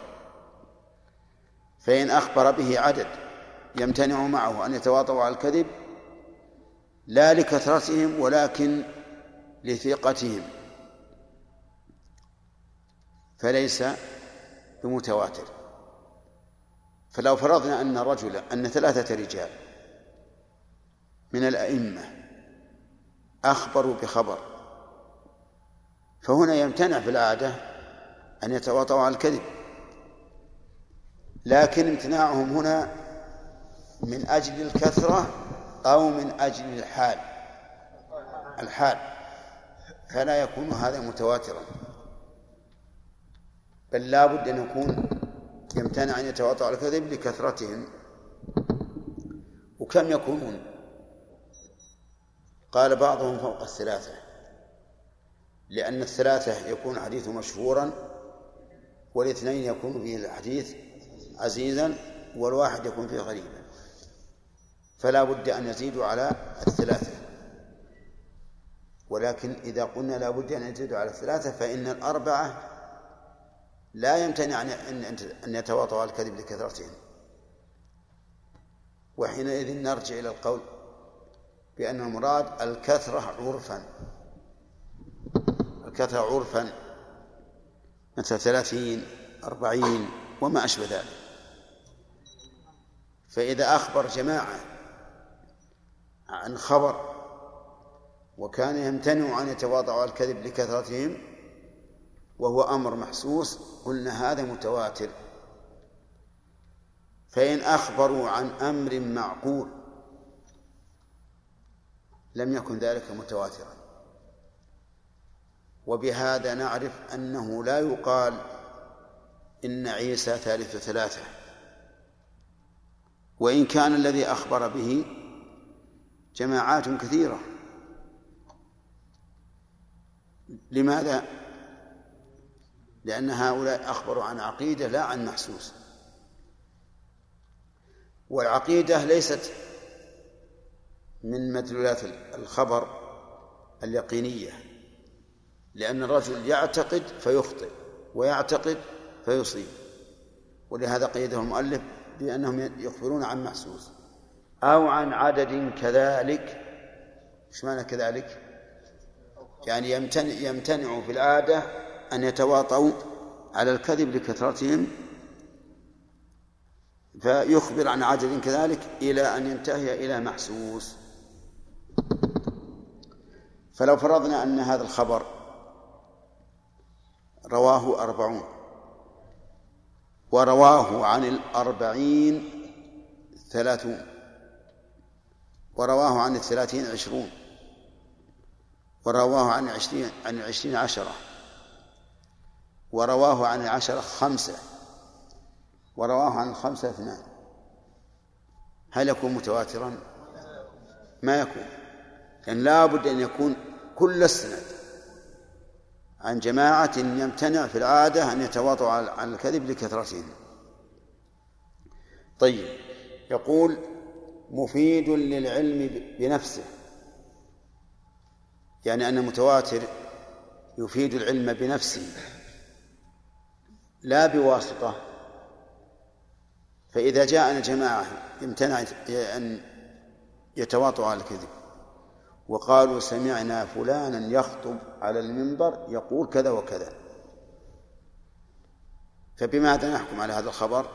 فإن أخبر به عدد يمتنع معه أن يتواطوا على الكذب لا لكثرتهم ولكن لثقتهم فليس بمتواتر. فلو فرضنا أن رجلا أن ثلاثة رجال من الأئمة أخبروا بخبر فهنا يمتنع في العادة أن يتواطؤوا على الكذب. لكن امتناعهم هنا من أجل الكثرة أو من أجل الحال. الحال. فلا يكون هذا متواترا. بل لا بد أن يكون يمتنع أن يتواطؤ على الكذب لكثرتهم. وكم يكونون؟ قال بعضهم فوق الثلاثة. لأن الثلاثة يكون حديثه مشهورا والاثنين يكون فيه الحديث عزيزا والواحد يكون فيه غريبا. فلا بد أن يزيدوا على الثلاثة. ولكن إذا قلنا لا بد أن يزيدوا على الثلاثة فإن الأربعة لا يمتنع أن أن يتواطوا على الكذب لكثرتهم. وحينئذ نرجع إلى القول بأن المراد الكثرة عرفا. الكثرة عرفا. مثل ثلاثين أربعين وما أشبه ذلك. فإذا أخبر جماعة عن خبر وكان يمتنع أن يتواضعوا الكذب لكثرتهم وهو أمر محسوس قلنا هذا متواتر. فإن أخبروا عن أمر معقول لم يكن ذلك متواترا. وبهذا نعرف أنه لا يقال إن عيسى ثالث ثلاثة. وإن كان الذي أخبر به جماعات كثيرة. لماذا؟ لأن هؤلاء أخبروا عن عقيدة لا عن محسوس. والعقيدة ليست من مدلولات الخبر اليقينية لأن الرجل يعتقد فيخطئ ويعتقد فيصيب. ولهذا قيده المؤلف بأنهم يخبرون عن محسوس. أو عن عدد كذلك. إيش معنى كذلك؟ يعني يمتنع يمتنع في العادة أن يتواطؤوا على الكذب لكثرتهم فيخبر عن عدد كذلك إلى أن ينتهي إلى محسوس. فلو فرضنا أن هذا الخبر رواه أربعون. ورواه عن الأربعين ثلاثون ورواه عن الثلاثين عشرون ورواه عن العشرين عن العشرين عشرة ورواه عن العشرة خمسة ورواه عن الخمسة اثنان هل يكون متواترا؟ ما يكون لأن لا بد أن يكون كل السند عن جماعة يمتنع في العادة أن يتواطوا على الكذب لكثرتهم. طيب يقول مفيد للعلم بنفسه. يعني أن المتواتر يفيد العلم بنفسه لا بواسطة. فإذا جاءنا جماعة امتنع أن يتواطوا على الكذب. وقالوا سمعنا فلانا يخطب على المنبر يقول كذا وكذا. فبماذا نحكم على هذا الخبر؟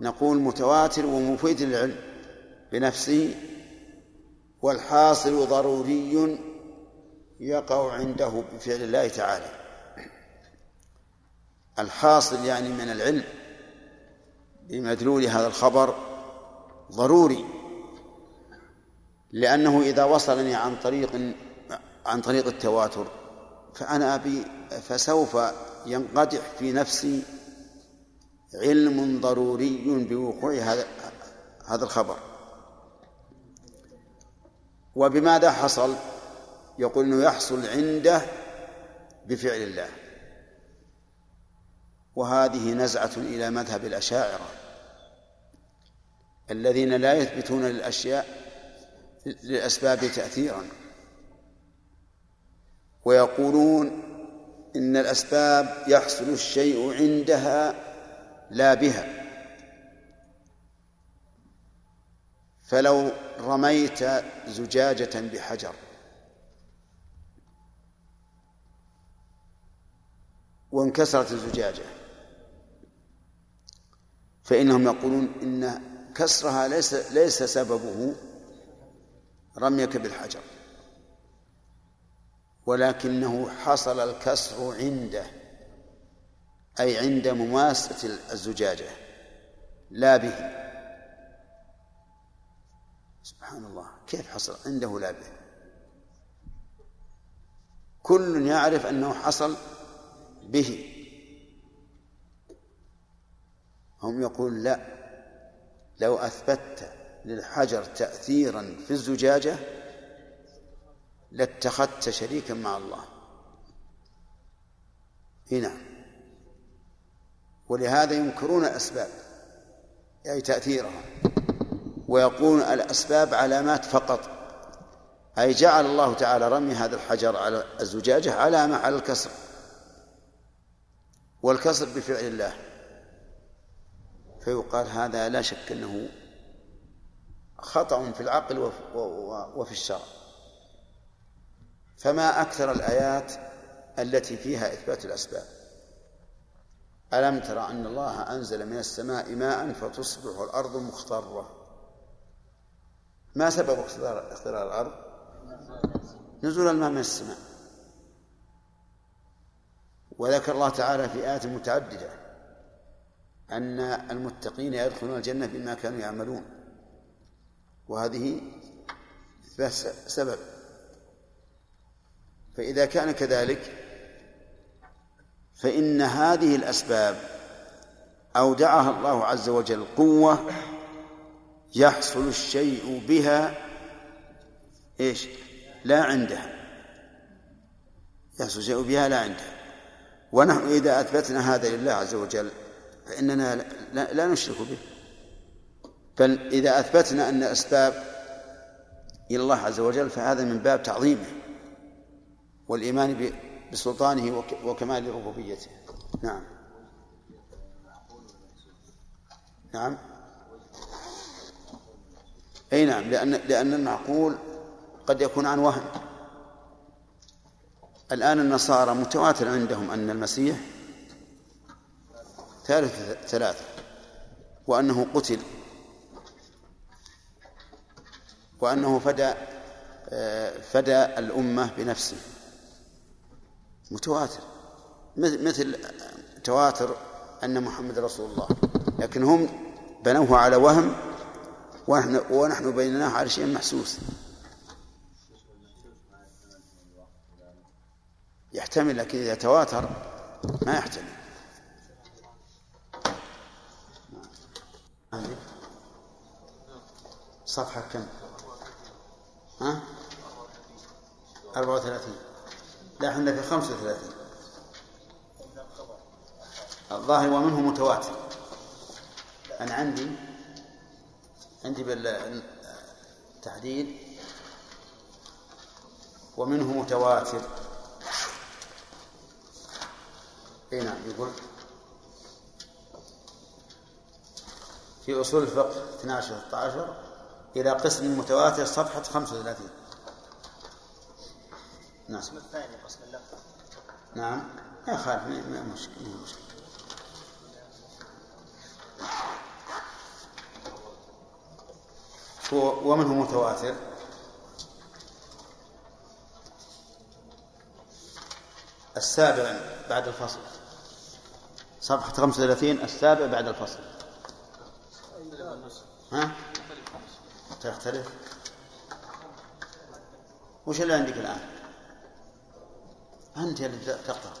نقول متواتر ومفيد للعلم بنفسه والحاصل ضروري يقع عنده بفعل الله تعالى. الحاصل يعني من العلم بمدلول هذا الخبر ضروري. لأنه إذا وصلني عن طريق عن طريق التواتر فأنا أبي فسوف ينقدح في نفسي علم ضروري بوقوع هذا هذا الخبر وبماذا حصل؟ يقول إنه يحصل عنده بفعل الله وهذه نزعة إلى مذهب الأشاعرة الذين لا يثبتون للأشياء للأسباب تأثيرا. ويقولون إن الأسباب يحصل الشيء عندها لا بها. فلو رميت زجاجة بحجر. وانكسرت الزجاجة. فإنهم يقولون إن كسرها ليس ليس سببه رميك بالحجر. ولكنه حصل الكسر عنده أي عند مماسة الزجاجة لا به. سبحان الله كيف حصل؟ عنده لا به. كل يعرف أنه حصل به. هم يقول لا لو أثبتت للحجر تأثيرا في الزجاجة لاتخذت شريكا مع الله. هنا ولهذا ينكرون الأسباب أي تأثيرها ويقولون الأسباب علامات فقط. أي جعل الله تعالى رمي هذا الحجر على الزجاجة علامة على الكسر. والكسر بفعل الله. فيقال هذا لا شك أنه خطأ في العقل وفي الشرع. فما أكثر الآيات التي فيها إثبات الأسباب؟ ألم ترى أن الله أنزل من السماء ماء فتصبح الأرض مخضرة ما سبب اخضرار الأرض؟ نزول الماء من السماء. وذكر الله تعالى في آيات متعددة أن المتقين يدخلون الجنة بما كانوا يعملون. وهذه سبب. فإذا كان كذلك فإن هذه الأسباب أودعها الله عز وجل قوة يحصل الشيء بها إيش؟ لا عندها. يحصل الشيء بها لا عندها. ونحن إذا أثبتنا هذا لله عز وجل فإننا لا نشرك به. بل إذا أثبتنا أن أسباب إلى الله عز وجل فهذا من باب تعظيمه والإيمان بسلطانه وكمال ربوبيته. نعم. نعم. أي نعم لأن لأن المعقول قد يكون عن وهم. الآن النصارى متواتر عندهم أن المسيح ثالث ثلاثة وأنه قتل وأنه فدى فدى الأمة بنفسه. متواتر. مثل تواتر أن محمد رسول الله. لكن هم بنوه على وهم ونحن ونحن بينناه على شيء محسوس. يحتمل لكن إذا تواتر ما يحتمل. صفحة كم؟ ها؟ 34 لا إحنا في 35 الظاهر ومنه متواتر. أنا عندي عندي بالتحديد ومنه متواتر. إي نعم يقول. في أصول الفقه 12 13 إلى قسم متواتر صفحة 35 نعم. القسم الثاني قسم اللفظ. نعم. ما يخالف ما مشكلة مشكلة. هو ومنه متواتر؟ السابع بعد الفصل. صفحة 35 السابع بعد الفصل. ها؟ تختلف وش اللي عندك الآن؟ أنت اللي تقرأ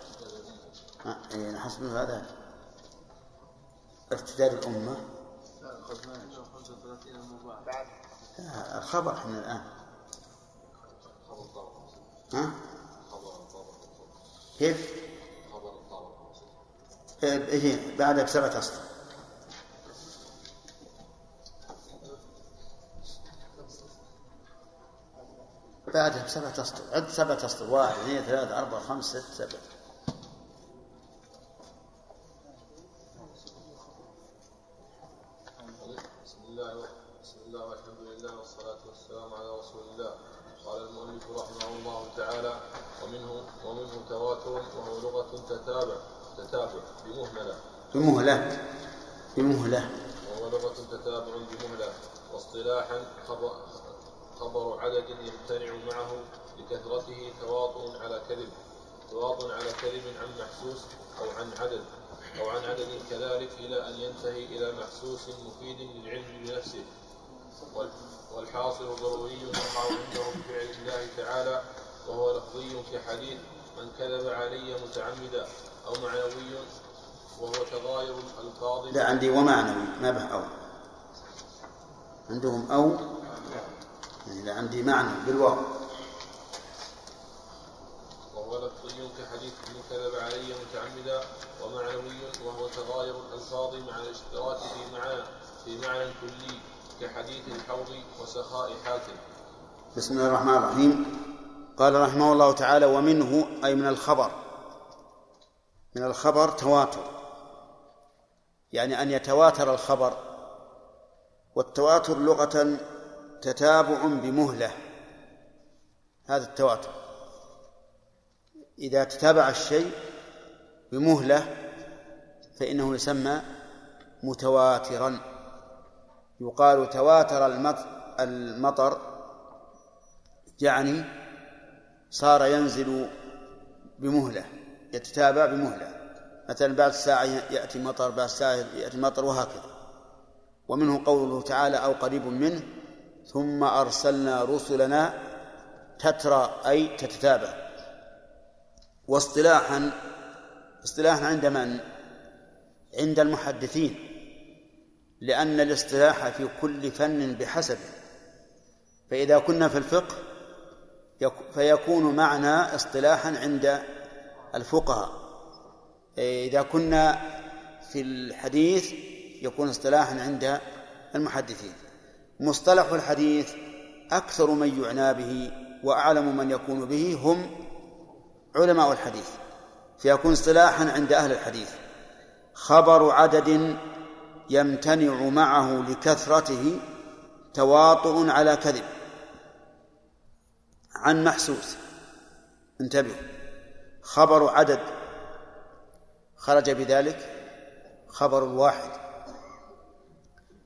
إيه، حسب هذا ارتداد الأمة الخبر إحنا الآن ها؟ كيف؟ إيه، إيه بعدها بسبعة أسطر بعدها بسبعة أسطر عد سبعة أسطر واحد اثنين ثلاثة أربعة خمسة ستة سبعة. بسم الله بسم الله والحمد لله والصلاة والسلام على رسول الله قال رحمه الله تعالى ومنه ومنه تواتر وهو لغة تتابع تتابع بمهملة بمهلة. بمهلة. وهو لغة تتابع بمهلة. واصطلاحا خبر, خبر عدد يمتنع معه لكثرته تواطؤ على كذب تواطؤ على كذب عن محسوس أو عن عدد أو عن عدد كذلك إلى أن ينتهي إلى محسوس مفيد للعلم بنفسه. وال- والحاصل ضروري يقع عنده بفعل الله تعالى وهو لفظي كحديث من كذب علي متعمدا أو معنوي وهو تغاير الألفاظ لا عندي ومعنوي ما به أو. عندهم أو يعني لا عندي معنى بالواو. وهو لفظي كحديث من كذب علي متعمدا ومعنوي وهو تغاير الألفاظ مع الاشتراك في معنى في معنى كلي كحديث الحوض وسخاء حاتم بسم الله الرحمن الرحيم. قال رحمه الله تعالى ومنه أي من الخبر. من الخبر تواتر. يعني أن يتواتر الخبر. والتواتر لغة تتابع بمهلة. هذا التواتر. إذا تتابع الشيء بمهلة فإنه يسمى متواترا. يقال تواتر المط- المطر يعني صار ينزل بمهلة يتتابع بمهلة. مثلا بعد ساعة يأتي مطر بعد ساعة يأتي مطر وهكذا. ومنه قوله تعالى أو قريب منه ثم أرسلنا رسلنا تترى أي تتتابع. واصطلاحا اصطلاحا عند من؟ عند المحدثين. لأن الاصطلاح في كل فن بحسبه فإذا كنا في الفقه يك- فيكون معنى اصطلاحا عند الفقهاء. إذا كنا في الحديث يكون اصطلاحا عند المحدثين. مصطلح الحديث أكثر من يعنى به وأعلم من يكون به هم علماء الحديث فيكون اصطلاحا عند أهل الحديث. خبر عدد يمتنع معه لكثرته تواطؤ على كذب. عن محسوس انتبهوا خبر عدد خرج بذلك؟ خبر الواحد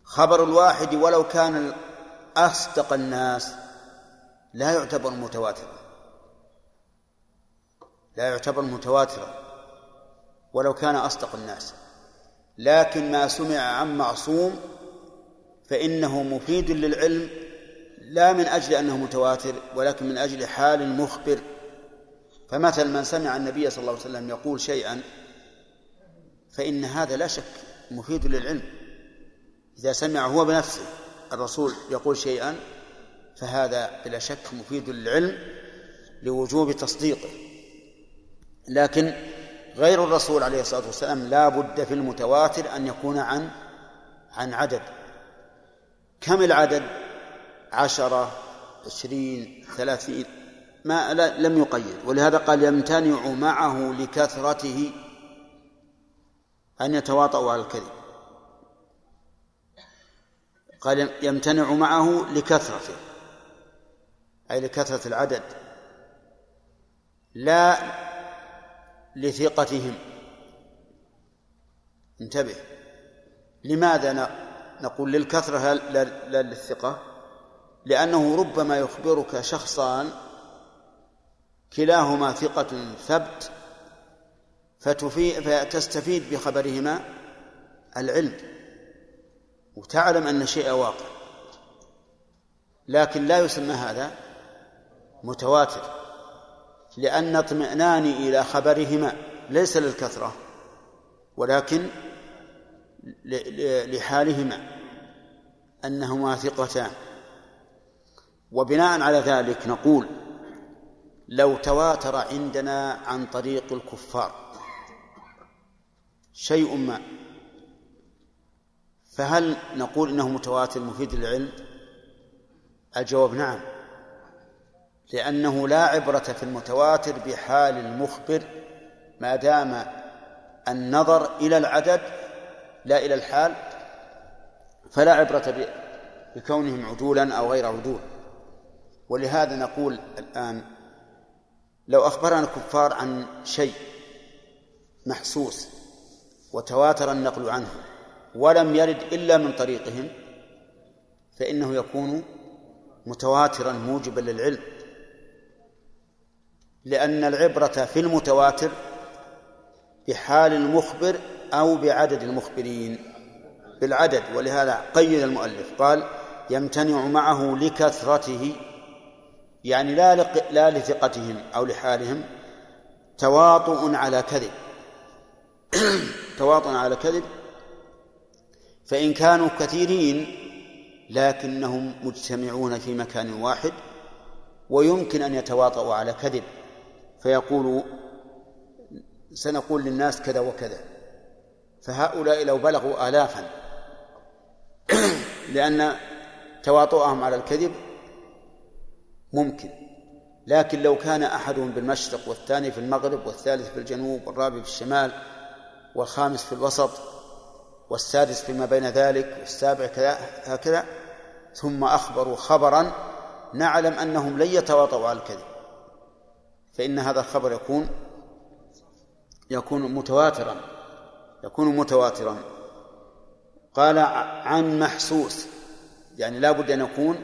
خبر الواحد ولو كان أصدق الناس لا يعتبر متواترا. لا يعتبر متواترا. ولو كان أصدق الناس. لكن ما سمع عن معصوم فإنه مفيد للعلم لا من أجل أنه متواتر ولكن من أجل حال مخبر. فمثل من سمع النبي صلى الله عليه وسلم يقول شيئا فإن هذا لا شك مفيد للعلم. إذا سمع هو بنفسه الرسول يقول شيئا فهذا بلا شك مفيد للعلم لوجوب تصديقه. لكن غير الرسول عليه الصلاة والسلام لا بد في المتواتر أن يكون عن عن عدد. كم العدد؟ عشرة عشرين ثلاثين. ما لا لم يقيد. ولهذا قال يمتنع معه لكثرته أن يتواطؤوا على الكذب. قال يمتنع معه لكثرته أي لكثرة العدد لا لثقتهم. انتبه لماذا نقول للكثرة لا للثقة؟ لأنه ربما يخبرك شخصان كلاهما ثقة ثبت فتستفيد بخبرهما العلم. وتعلم أن شيء واقع. لكن لا يسمى هذا متواتر لأن اطمئناني إلى خبرهما ليس للكثرة ولكن لحالهما أنهما ثقتان. وبناء على ذلك نقول لو تواتر عندنا عن طريق الكفار شيء ما فهل نقول إنه متواتر مفيد للعلم؟ الجواب نعم. لأنه لا عبرة في المتواتر بحال المخبر ما دام النظر إلى العدد لا إلى الحال فلا عبرة بكونهم عدولا أو غير عدول. ولهذا نقول الآن لو أخبرنا الكفار عن شيء محسوس وتواتر النقل عنه ولم يرد إلا من طريقهم فإنه يكون متواترا موجبا للعلم. لأن العبرة في المتواتر بحال المخبر أو بعدد المخبرين بالعدد. ولهذا قيد المؤلف قال يمتنع معه لكثرته يعني لا لا لثقتهم أو لحالهم تواطؤ على كذب. [CLEARS THROAT] تواطؤ على كذب فإن كانوا كثيرين لكنهم مجتمعون في مكان واحد ويمكن أن يتواطؤوا على كذب فيقولوا سنقول للناس كذا وكذا فهؤلاء لو بلغوا آلافا [CLEARS THROAT] لأن تواطؤهم على الكذب ممكن. لكن لو كان أحدهم بالمشرق والثاني في المغرب والثالث في الجنوب والرابع في الشمال والخامس في الوسط والسادس فيما بين ذلك والسابع كذا هكذا. ثم أخبروا خبرا نعلم أنهم لن يتواطؤوا على الكذب. فإن هذا الخبر يكون يكون متواترا يكون متواترا. قال عن محسوس يعني لا بد أن يكون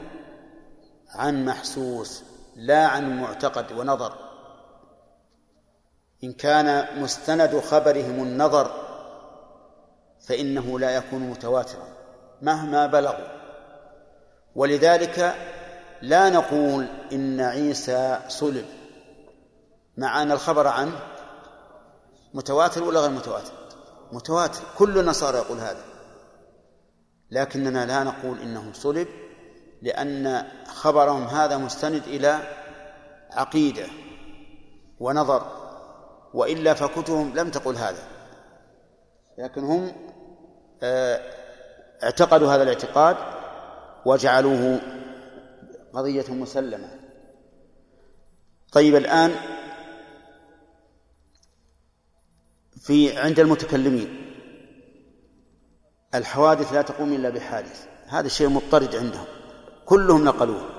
عن محسوس لا عن معتقد ونظر. إن كان مستند خبرهم النظر فإنه لا يكون متواترا مهما بلغوا. ولذلك لا نقول إن عيسى صلب مع أن الخبر عنه متواتر ولا غير متواتر؟ متواتر. كل النصارى يقول هذا. لكننا لا نقول إنه صلب لأن خبرهم هذا مستند إلى عقيدة ونظر وإلا فكتبهم لم تقل هذا. لكن هم اعتقدوا هذا الاعتقاد وجعلوه قضية مسلمة. طيب الآن في عند المتكلمين الحوادث لا تقوم إلا بحادث. هذا الشيء مضطرد عندهم. كلهم نقلوه.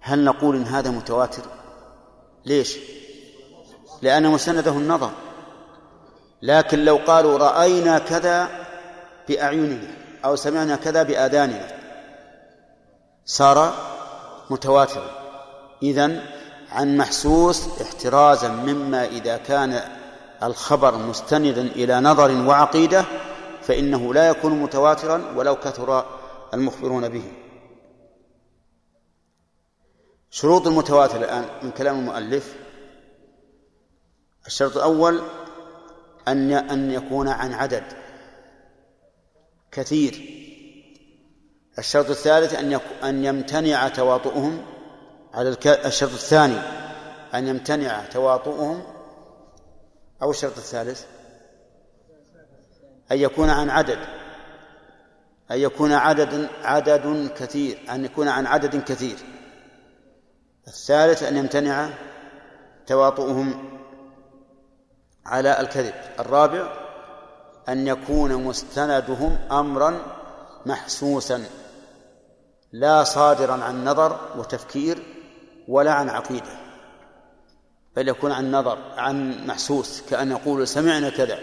هل نقول إن هذا متواتر؟ ليش؟ لأن مسنده النظر لكن لو قالوا رأينا كذا بأعيننا أو سمعنا كذا بآذاننا. صار متواترا إذن عن محسوس احترازا مما إذا كان الخبر مستندا إلى نظر وعقيدة فإنه لا يكون متواترا ولو كثر المخبرون به. شروط المتواتر الآن من كلام المؤلف. الشرط الأول أن أن يكون عن عدد. كثير. الشرط الثالث أن أن يمتنع تواطؤهم على الك... الشرط الثاني أن يمتنع تواطؤهم أو الشرط الثالث؟ أن يكون عن عدد أن يكون عدد عدد كثير أن يكون عن عدد كثير. الثالث أن يمتنع تواطؤهم على الكذب. الرابع أن يكون مستندهم أمرا محسوسا لا صادرا عن نظر وتفكير ولا عن عقيدة بل يكون عن نظر عن محسوس كأن يقول سمعنا كذا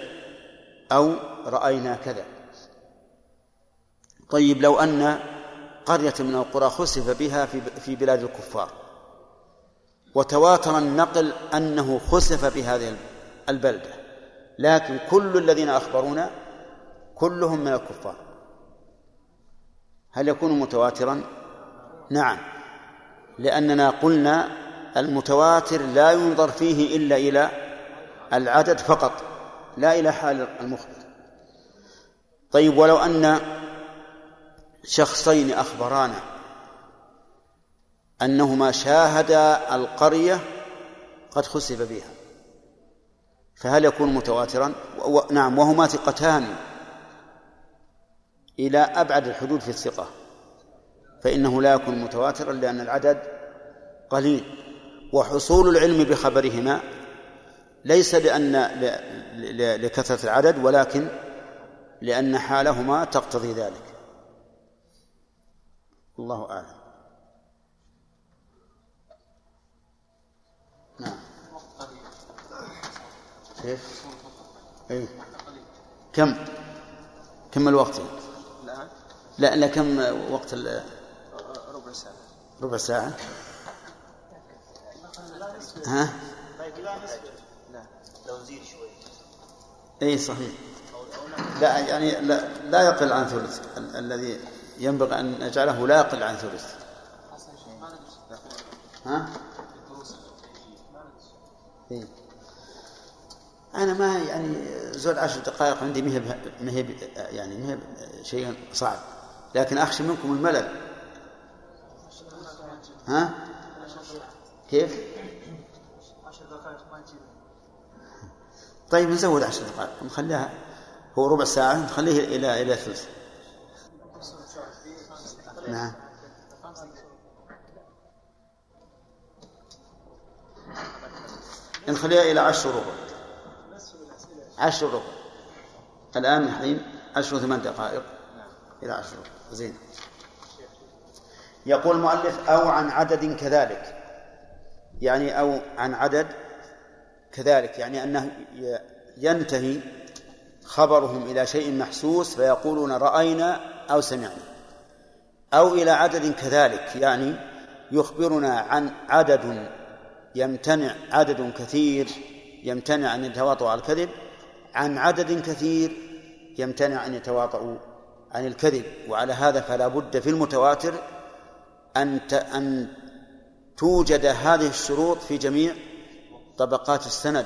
أو رأينا كذا. طيب لو أن قرية من القرى خسف بها في بلاد الكفار وتواتر النقل أنه خسف بهذه البلدة لكن كل الذين أخبرونا كلهم من الكفار. هل يكون متواترا؟ نعم لأننا قلنا المتواتر لا ينظر فيه إلا إلى العدد فقط لا إلى حال المخبر. طيب ولو أن شخصين أخبرانا أنهما شاهدا القرية قد خسف بها. فهل يكون متواترا. نعم وهما ثقتان إلى أبعد الحدود في الثقة فإنه لا يكون متواترا لأن العدد قليل. وحصول العلم بخبرهما ليس لأن لكثرة العدد ولكن لأن حالهما تقتضي ذلك. الله أعلم. نعم. كيف؟ أي كم؟ كم الوقت؟ الآن؟ لا لا كم وقت ربع ساعة ربع ساعة؟ ها؟ لا لو نزيد شوي اي صحيح لا يعني لا, لا يقل عن ثلث ال- الذي ينبغي أن نجعله لا يقل عن ثلث ها؟ إيه. أنا ما يعني زود عشر دقائق عندي مهب مهب يعني مهب شيء صعب. لكن أخشى منكم الملل. ها؟ كيف؟ طيب نزود عشر دقائق. نخليها هو ربع ساعة نخليه إلى إلى ثلث. نعم. نخليها إلى عشر ربع. عشر ربع. الآن الحين عشر ثمان دقائق. إلى عشر ربع. زين. يقول المؤلف أو عن عدد كذلك. يعني أو عن عدد كذلك. يعني أنه ينتهي خبرهم إلى شيء محسوس فيقولون رأينا أو سمعنا. أو إلى عدد كذلك. يعني يخبرنا عن عدد يمتنع عدد كثير يمتنع أن يتواطؤوا على الكذب. عن عدد كثير يمتنع أن يتواطؤوا عن الكذب وعلى هذا فلا بد في المتواتر أن أن توجد هذه الشروط في جميع طبقات السند.